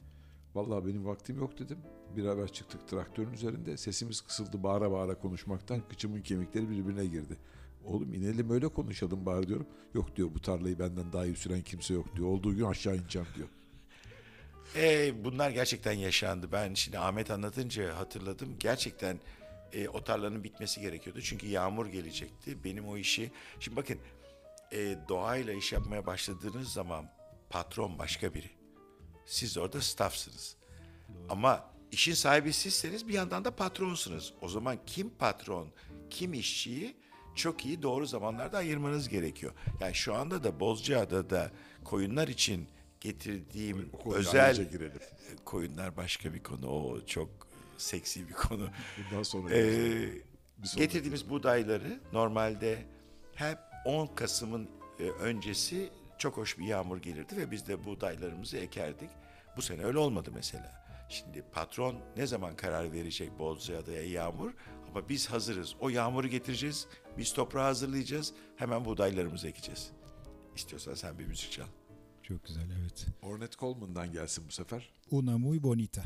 Vallahi benim vaktim yok dedim. Beraber çıktık traktörün üzerinde. Sesimiz kısıldı bağıra bağıra konuşmaktan. Kıçımın kemikleri birbirine girdi. Oğlum inelim öyle konuşalım bari diyorum. Yok diyor bu tarlayı benden daha iyi süren kimse yok diyor. Olduğu gün aşağı ineceğim diyor. E, bunlar gerçekten yaşandı. Ben şimdi Ahmet anlatınca hatırladım. Gerçekten e, o tarlanın bitmesi gerekiyordu. Çünkü yağmur gelecekti. Benim o işi... Şimdi bakın e, doğayla iş yapmaya başladığınız zaman patron başka biri. Siz orada staffsınız. Ama işin sahibi sizseniz bir yandan da patronsunuz. O zaman kim patron, kim işçiyi çok iyi doğru zamanlarda ayırmanız gerekiyor. Yani şu anda da Bozcaada'da koyunlar için getirdiğim özel girelim. koyunlar başka bir konu. O çok seksi bir konu. Bundan sonra Ee, Bir getirdiğimiz buğdayları normalde hep 10 Kasım'ın e, öncesi çok hoş bir yağmur gelirdi ve biz de buğdaylarımızı ekerdik. Bu sene öyle olmadı mesela. Şimdi patron ne zaman karar verecek Bozcaada'ya yağmur ama biz hazırız. O yağmuru getireceğiz, biz toprağı hazırlayacağız, hemen buğdaylarımızı ekeceğiz. İstiyorsan sen bir müzik çal. Çok güzel evet. Ornette Coleman'dan gelsin bu sefer. Una muy bonita.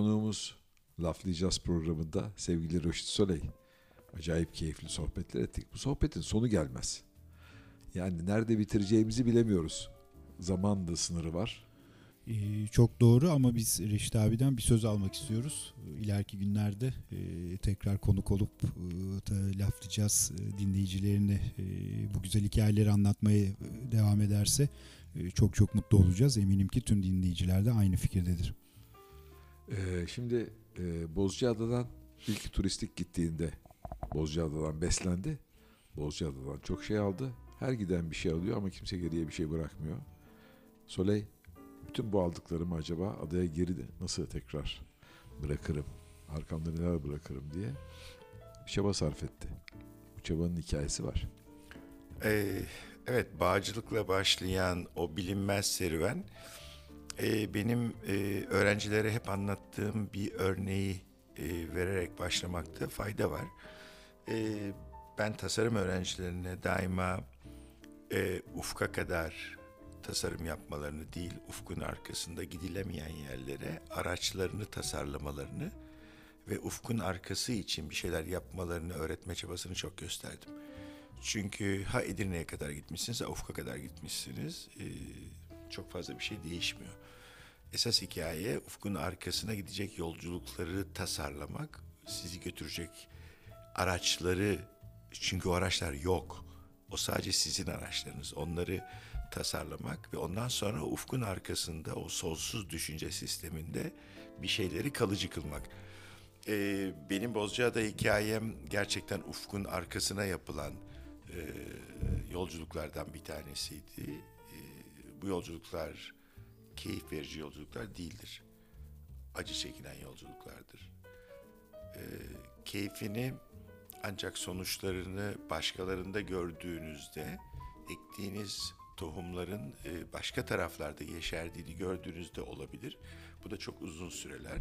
Konuğumuz Laflayacağız programında sevgili Röşit Soley. Acayip keyifli sohbetler ettik. Bu sohbetin sonu gelmez. Yani nerede bitireceğimizi bilemiyoruz. Zaman da sınırı var. Ee, çok doğru ama biz Reşit abiden bir söz almak istiyoruz. İleriki günlerde e, tekrar konuk olup e, laflayacağız e, dinleyicilerine e, bu güzel hikayeleri anlatmaya e, devam ederse e, çok çok mutlu olacağız. Eminim ki tüm dinleyiciler de aynı fikirdedir. Ee, şimdi e, Bozcaada'dan ilk turistik gittiğinde Bozcaada'dan beslendi. Bozcaada'dan çok şey aldı. Her giden bir şey alıyor ama kimse geriye bir şey bırakmıyor. Soley bütün bu aldıklarımı acaba adaya geri de nasıl tekrar bırakırım, arkamda neler bırakırım diye çaba sarf etti. Bu çabanın hikayesi var. Ee, evet bağcılıkla başlayan o bilinmez serüven e, benim e, öğrencilere hep anlattığım bir örneği e, vererek başlamakta fayda var. E, ben tasarım öğrencilerine daima e, ufka kadar tasarım yapmalarını değil, ufkun arkasında gidilemeyen yerlere araçlarını tasarlamalarını ve ufkun arkası için bir şeyler yapmalarını öğretme çabasını çok gösterdim. Çünkü ha Edirne'ye kadar gitmişsiniz, ha Ufuk'a kadar gitmişsiniz. Ee, çok fazla bir şey değişmiyor. Esas hikaye Ufk'un arkasına gidecek yolculukları tasarlamak, sizi götürecek araçları, çünkü o araçlar yok. O sadece sizin araçlarınız. Onları tasarlamak ve ondan sonra Ufk'un arkasında o sonsuz düşünce sisteminde bir şeyleri kalıcı kılmak. Ee, benim Bozcaada hikayem gerçekten Ufk'un arkasına yapılan e, yolculuklardan bir tanesiydi. Bu yolculuklar keyif verici yolculuklar değildir. Acı çekilen yolculuklardır. E, keyfini ancak sonuçlarını başkalarında gördüğünüzde ektiğiniz tohumların e, başka taraflarda yeşerdiğini gördüğünüzde olabilir. Bu da çok uzun süreler.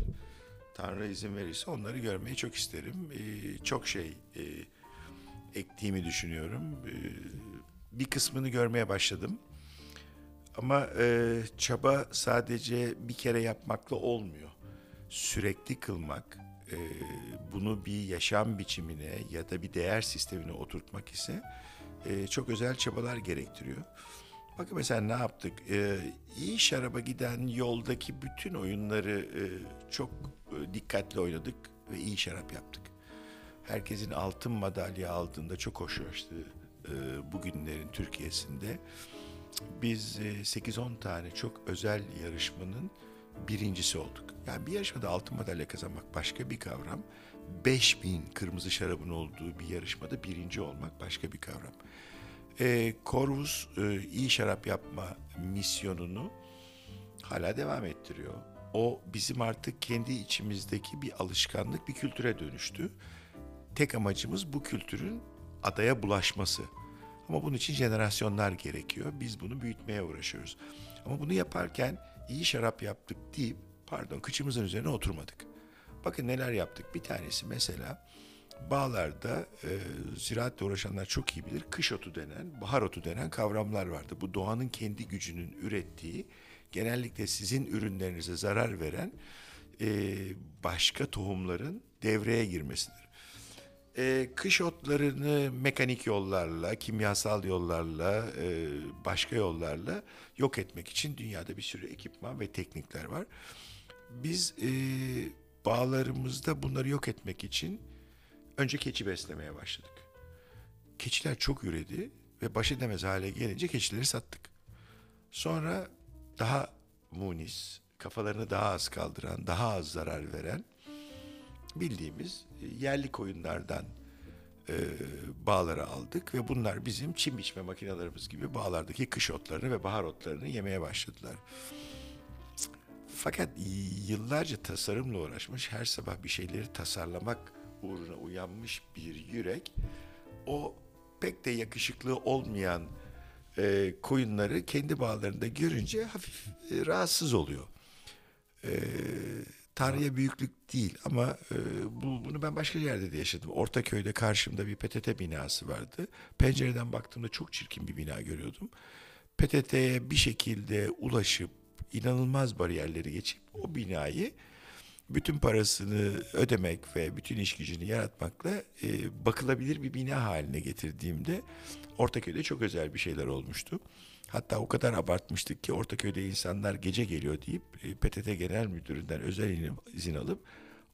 Tanrı izin verirse onları görmeyi çok isterim. E, çok şey e, ektiğimi düşünüyorum. E, bir kısmını görmeye başladım. Ama e, çaba sadece bir kere yapmakla olmuyor. Sürekli kılmak, e, bunu bir yaşam biçimine ya da bir değer sistemine oturtmak ise e, çok özel çabalar gerektiriyor. Bakın mesela ne yaptık? E, iyi şaraba giden yoldaki bütün oyunları e, çok e, dikkatli oynadık ve iyi şarap yaptık. Herkesin altın madalya aldığında çok hoşlaştı e, bugünlerin Türkiye'sinde. Biz e, 8-10 tane çok özel yarışmanın birincisi olduk. Yani bir yarışmada altın madalya kazanmak başka bir kavram. 5000 kırmızı şarabın olduğu bir yarışmada birinci olmak başka bir kavram. E, e, iyi şarap yapma misyonunu hala devam ettiriyor. O bizim artık kendi içimizdeki bir alışkanlık, bir kültüre dönüştü. Tek amacımız bu kültürün adaya bulaşması. Ama bunun için jenerasyonlar gerekiyor. Biz bunu büyütmeye uğraşıyoruz. Ama bunu yaparken iyi şarap yaptık deyip pardon kıçımızın üzerine oturmadık. Bakın neler yaptık. Bir tanesi mesela bağlarda e, ziraatle uğraşanlar çok iyi bilir. Kış otu denen, bahar otu denen kavramlar vardı. Bu doğanın kendi gücünün ürettiği, genellikle sizin ürünlerinize zarar veren e, başka tohumların devreye girmesidir. E, kış otlarını mekanik yollarla, kimyasal yollarla, e, başka yollarla yok etmek için dünyada bir sürü ekipman ve teknikler var. Biz e, bağlarımızda bunları yok etmek için önce keçi beslemeye başladık. Keçiler çok üredi ve baş edemez hale gelince keçileri sattık. Sonra daha munis, kafalarını daha az kaldıran, daha az zarar veren bildiğimiz e, yerli koyunlardan e, bağları aldık ve bunlar bizim çim biçme makinelerimiz gibi bağlardaki kış otlarını ve bahar otlarını yemeye başladılar. Fakat yıllarca tasarımla uğraşmış, her sabah bir şeyleri tasarlamak uğruna uyanmış bir yürek, o pek de yakışıklı olmayan e, koyunları kendi bağlarında görünce hafif e, rahatsız oluyor. E, Tanrı'ya büyüklük değil ama e, bu, bunu ben başka yerde de yaşadım. Ortaköy'de karşımda bir PTT binası vardı. Pencereden baktığımda çok çirkin bir bina görüyordum. PTT'ye bir şekilde ulaşıp inanılmaz bariyerleri geçip o binayı bütün parasını ödemek ve bütün iş gücünü yaratmakla e, bakılabilir bir bina haline getirdiğimde Ortaköy'de çok özel bir şeyler olmuştu. Hatta o kadar abartmıştık ki Ortaköy'de insanlar gece geliyor deyip e, PTT Genel Müdürü'nden özel izin- alıp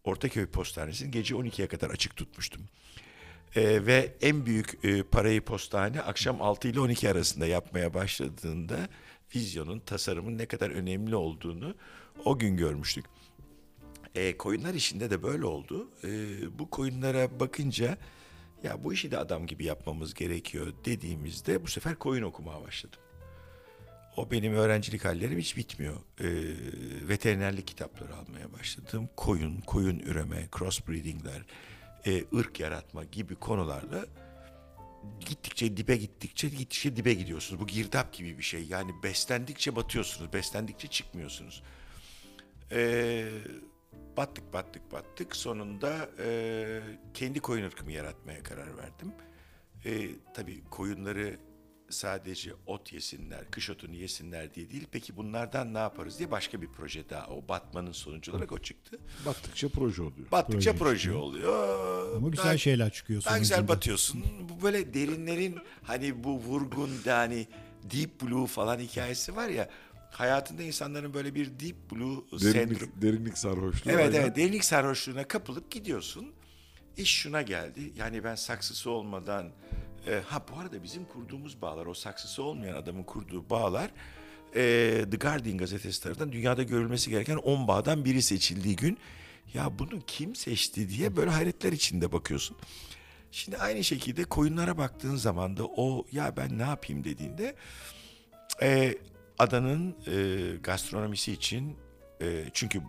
Ortaköy Postanesi'ni gece 12'ye kadar açık tutmuştum. E, ve en büyük e, parayı postane akşam 6 ile 12 arasında yapmaya başladığında vizyonun, tasarımın ne kadar önemli olduğunu o gün görmüştük. E, koyunlar işinde de böyle oldu. E, bu koyunlara bakınca ya bu işi de adam gibi yapmamız gerekiyor dediğimizde bu sefer koyun okumaya başladım. O benim öğrencilik hallerim hiç bitmiyor. E, veterinerlik kitapları almaya başladım. Koyun, koyun üreme, crossbreedingler, e, ırk yaratma gibi konularla gittikçe dibe gittikçe gittikçe dibe gidiyorsunuz. Bu girdap gibi bir şey. Yani beslendikçe batıyorsunuz, beslendikçe çıkmıyorsunuz. Ee, battık battık battık. Sonunda e, kendi koyun ırkımı yaratmaya karar verdim. Ee, tabii koyunları sadece ot yesinler, kış otunu yesinler diye değil. Peki bunlardan ne yaparız diye başka bir proje daha. O batmanın sonucu olarak o çıktı. Battıkça proje oluyor. Battıkça Proje proje, çıkıyor. oluyor. Ama güzel Daha- şeyler çıkıyor daha güzel batıyorsun. Bu böyle derinlerin hani bu vurgun yani deep blue falan hikayesi var ya. Hayatında insanların böyle bir deep blue. Derinlik, derinlik sarhoşluğu. Evet aynen. evet derinlik sarhoşluğuna kapılıp gidiyorsun. İş şuna geldi. Yani ben saksısı olmadan e, ha bu arada bizim kurduğumuz bağlar o saksısı olmayan adamın kurduğu bağlar e, The Guardian gazetesi tarafından dünyada görülmesi gereken 10 bağdan biri seçildiği gün ya bunu kim seçti diye böyle hayretler içinde bakıyorsun. Şimdi aynı şekilde koyunlara baktığın zaman da o ya ben ne yapayım dediğinde e, adanın e, gastronomisi için e, çünkü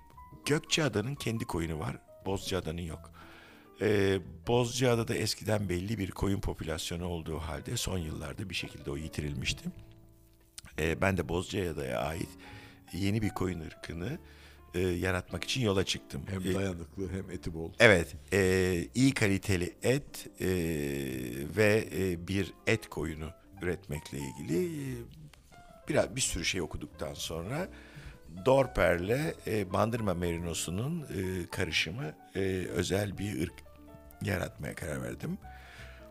Gökçeada'nın kendi koyunu var, Bozcaada'nın yok. E, Bozcaada'da eskiden belli bir koyun popülasyonu olduğu halde son yıllarda bir şekilde o yitirilmişti. E, ben de Bozcaada'ya ait yeni bir koyun ırkını e, yaratmak için yola çıktım. Hem E, dayanıklı hem eti bol. Evet, e, iyi kaliteli et e, ve e, bir et koyunu üretmekle ilgili e, biraz bir sürü şey okuduktan sonra Dorper'le e, Bandırma Merinosu'nun e, karışımı e, özel bir ırk yaratmaya karar verdim.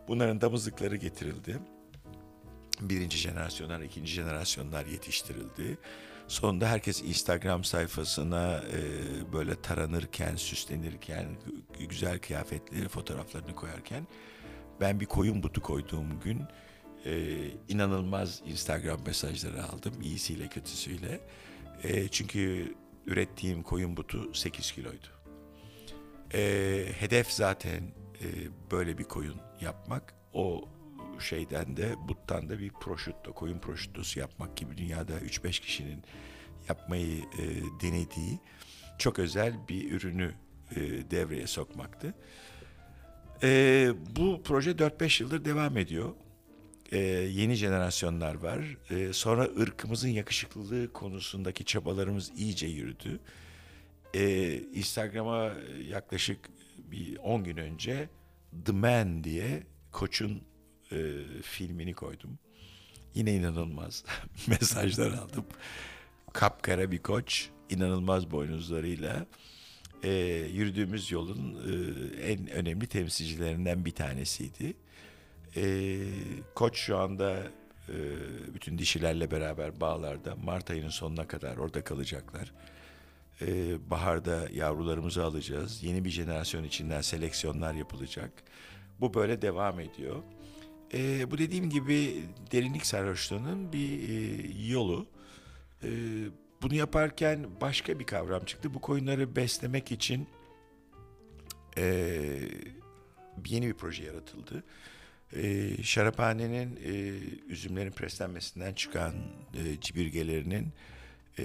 Bunların damızlıkları getirildi. Birinci jenerasyonlar, ikinci jenerasyonlar yetiştirildi. Sonunda herkes Instagram sayfasına e, böyle taranırken, süslenirken, gü- güzel kıyafetleri, fotoğraflarını koyarken ben bir koyun butu koyduğum gün e, inanılmaz Instagram mesajları aldım. iyisiyle kötüsüyle. E, çünkü ürettiğim koyun butu 8 kiloydu. E, hedef zaten e, böyle bir koyun yapmak. O şeyden de buttan da bir prosciutto, koyun prosciuttosu yapmak gibi dünyada 3-5 kişinin yapmayı e, denediği çok özel bir ürünü e, devreye sokmaktı. E, bu proje 4-5 yıldır devam ediyor. E, yeni jenerasyonlar var. E, sonra ırkımızın yakışıklılığı konusundaki çabalarımız iyice yürüdü. E, Instagram'a yaklaşık bir 10 gün önce The Man diye Koç'un e, filmini koydum. Yine inanılmaz mesajlar aldım. Kapkara bir koç, inanılmaz boynuzlarıyla e, yürüdüğümüz yolun e, en önemli temsilcilerinden bir tanesiydi. E, koç şu anda e, bütün dişilerle beraber bağlarda Mart ayının sonuna kadar orada kalacaklar. E, baharda yavrularımızı alacağız. Yeni bir jenerasyon içinden seleksiyonlar yapılacak. Bu böyle devam ediyor. E, bu dediğim gibi derinlik sarhoşluğunun bir e, yolu. E, bunu yaparken başka bir kavram çıktı. Bu koyunları beslemek için e, yeni bir proje yaratıldı. E, şaraphanenin e, üzümlerin preslenmesinden çıkan e, cibirgelerinin e,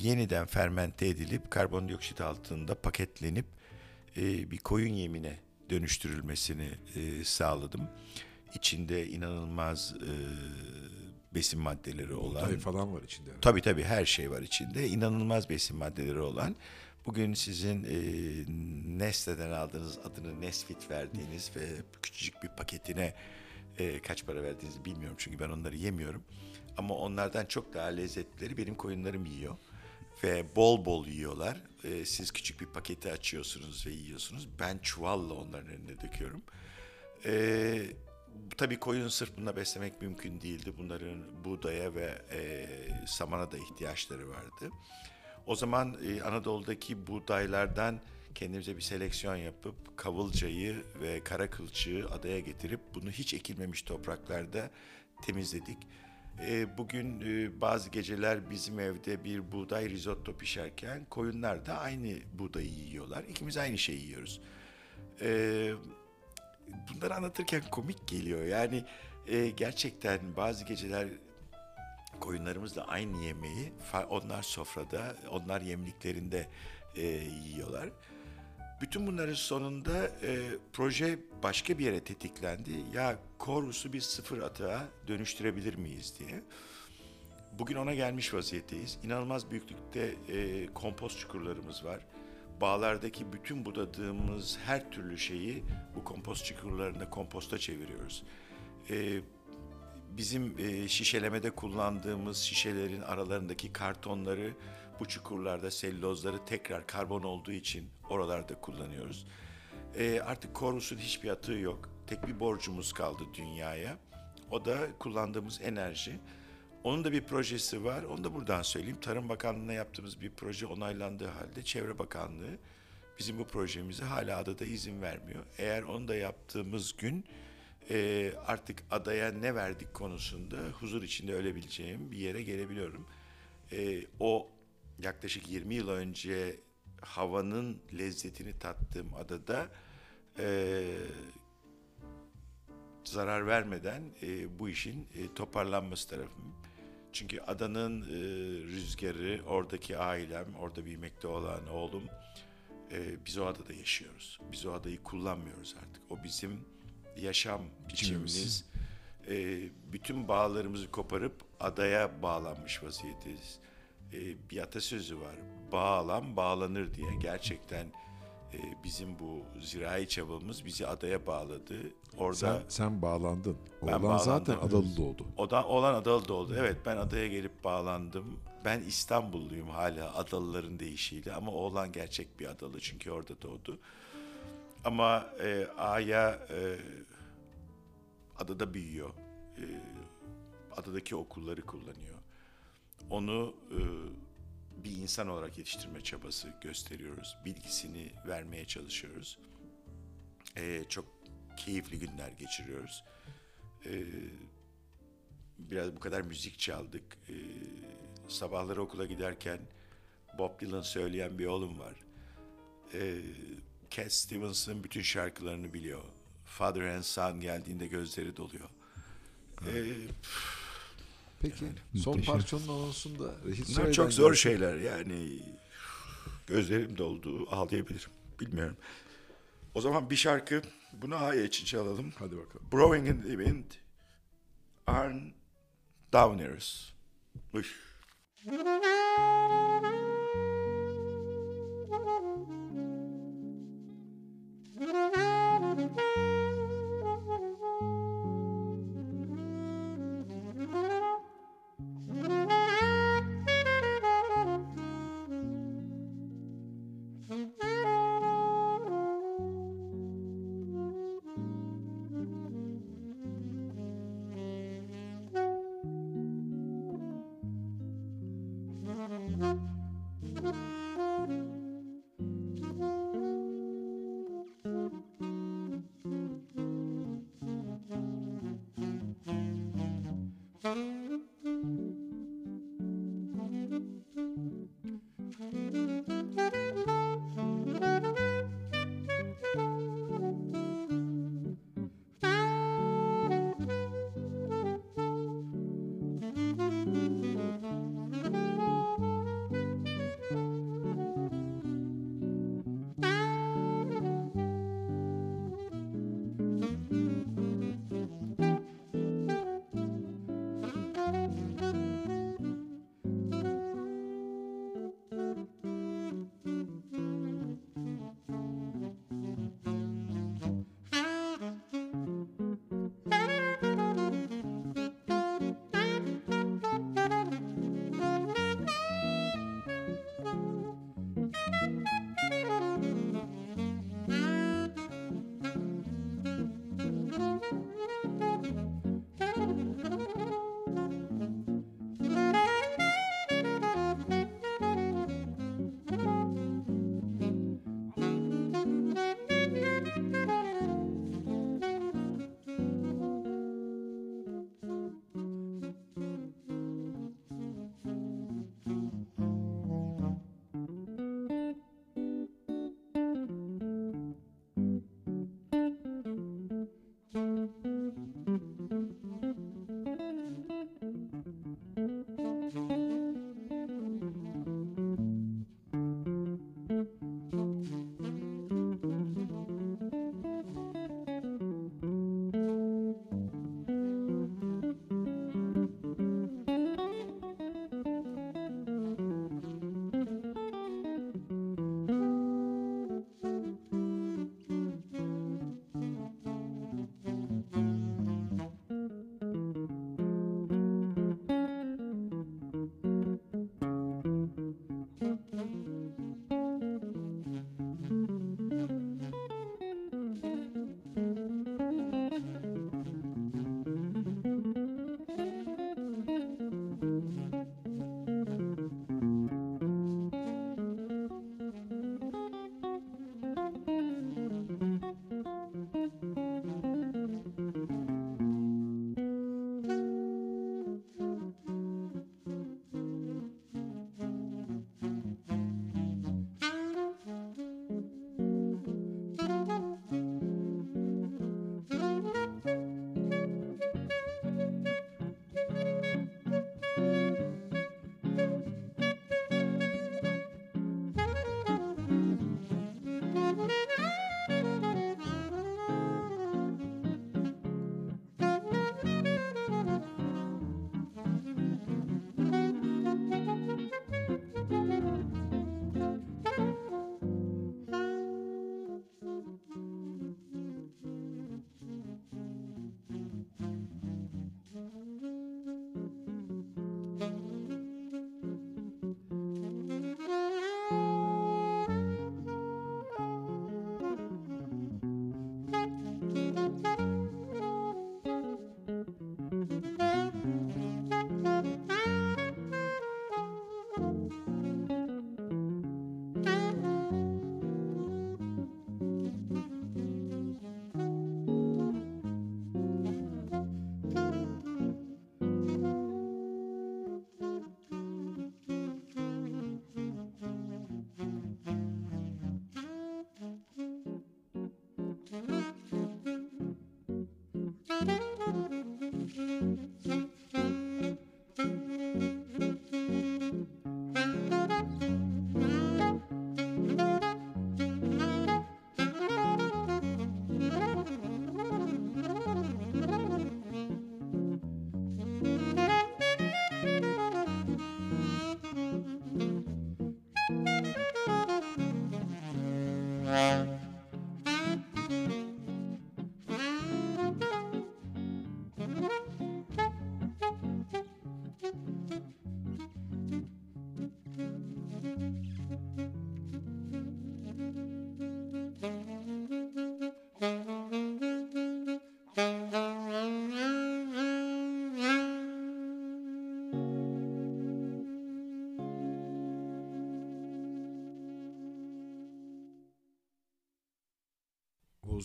yeniden fermente edilip karbondioksit altında paketlenip e, bir koyun yemine dönüştürülmesini e, sağladım. İçinde inanılmaz e, besin maddeleri olan Buğday falan var içinde. Tabii tabii her şey var içinde. İnanılmaz besin maddeleri olan. Bugün sizin e, Nestle'den aldığınız adını Nesfit verdiğiniz ve küçücük bir paketine e, kaç para verdiğinizi bilmiyorum çünkü ben onları yemiyorum. Ama onlardan çok daha lezzetlileri benim koyunlarım yiyor. Ve bol bol yiyorlar. E, siz küçük bir paketi açıyorsunuz ve yiyorsunuz. Ben çuvalla onların önüne döküyorum. E, tabii koyun sırf bununla beslemek mümkün değildi. Bunların buğdaya ve e, samana da ihtiyaçları vardı. O zaman e, Anadolu'daki buğdaylardan kendimize bir seleksiyon yapıp kavılcayı ve kara kılçığı adaya getirip bunu hiç ekilmemiş topraklarda temizledik. E, bugün e, bazı geceler bizim evde bir buğday risotto pişerken koyunlar da aynı buğdayı yiyorlar. İkimiz aynı şeyi yiyoruz. E, bunları anlatırken komik geliyor. Yani e, gerçekten bazı geceler koyunlarımızla aynı yemeği onlar sofrada, onlar yemliklerinde e, yiyorlar. Bütün bunların sonunda e, proje başka bir yere tetiklendi. Ya Korvus'u bir sıfır atığa dönüştürebilir miyiz diye. Bugün ona gelmiş vaziyetteyiz. İnanılmaz büyüklükte e, kompost çukurlarımız var. Bağlardaki bütün budadığımız her türlü şeyi bu kompost çukurlarında komposta çeviriyoruz. E, bizim e, şişelemede kullandığımız şişelerin aralarındaki kartonları bu çukurlarda sellozları tekrar karbon olduğu için oralarda kullanıyoruz. E, artık Korvus'un hiçbir atığı yok. Tek bir borcumuz kaldı dünyaya. O da kullandığımız enerji. Onun da bir projesi var. Onu da buradan söyleyeyim. Tarım Bakanlığı'na yaptığımız bir proje onaylandığı halde Çevre Bakanlığı bizim bu projemize hala adada izin vermiyor. Eğer onu da yaptığımız gün e, artık adaya ne verdik konusunda huzur içinde ölebileceğim bir yere gelebiliyorum. E, o yaklaşık 20 yıl önce havanın lezzetini tattığım adada e, zarar vermeden e, bu işin e, toparlanması tarafım. Çünkü adanın e, rüzgarı, oradaki ailem, orada büyümekte olan oğlum, e, biz o adada yaşıyoruz. Biz o adayı kullanmıyoruz artık. O bizim yaşam biçimimiz. E, bütün bağlarımızı koparıp adaya bağlanmış vaziyetiz. E, bir atasözü var. Bağlan bağlanır diye. Gerçekten e, bizim bu zirai çabamız bizi adaya bağladı. Orada Sen, sen bağlandın. Ben Oğlan zaten bağlandım. adalı doğdu. o da olan Adalı'da oldu. Evet ben adaya gelip bağlandım. Ben İstanbulluyum hala Adalıların deyişiyle ama oğlan gerçek bir Adalı çünkü orada doğdu. Ama e, Aya e, adada büyüyor. E, adadaki okulları kullanıyor. Onu e, bir insan olarak yetiştirme çabası gösteriyoruz. Bilgisini vermeye çalışıyoruz. E, çok keyifli günler geçiriyoruz. E, biraz bu kadar müzik çaldık. Ee, sabahları okula giderken Bob Dylan söyleyen bir oğlum var. Ee, Cat Stevens'ın bütün şarkılarını biliyor. Father and Son geldiğinde gözleri doluyor. Ee, Peki son Muhteşem. parçanın anonsunda Reşit bunlar çok zor gelsin. şeyler yani. Gözlerim doldu, ağlayabilirim. Bilmiyorum. O zaman bir şarkı bunu Aya için çalalım. Hadi bakalım. Blowing in the wind, Arn Downers. Uy.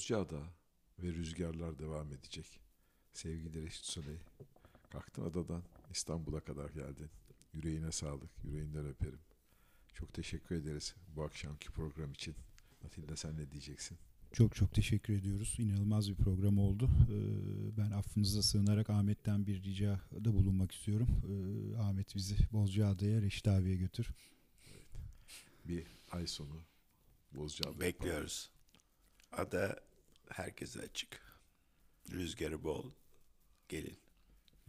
Bozcaada ve rüzgarlar devam edecek. Sevgili Reşit Soley, kalktın adadan İstanbul'a kadar geldin. Yüreğine sağlık, yüreğinden öperim. Çok teşekkür ederiz bu akşamki program için. Atilla sen ne diyeceksin? Çok çok teşekkür ediyoruz. İnanılmaz bir program oldu. Ee, Ben affınıza sığınarak Ahmet'ten bir ricada bulunmak istiyorum. Ee, Ahmet bizi Bozcaada'ya, Reşit abiye götür. Bir ay sonu Bozcaada. Bekliyoruz. Ada herkese açık. Rüzgarı bol. Gelin.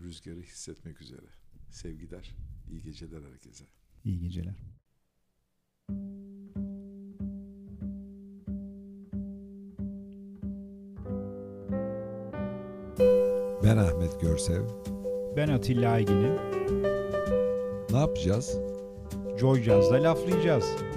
Rüzgarı hissetmek üzere. Sevgiler, iyi geceler herkese. İyi geceler. Ben Ahmet Görsev. Ben Atilla Aygin'im. Ne yapacağız? Joy Jazz'da laflayacağız.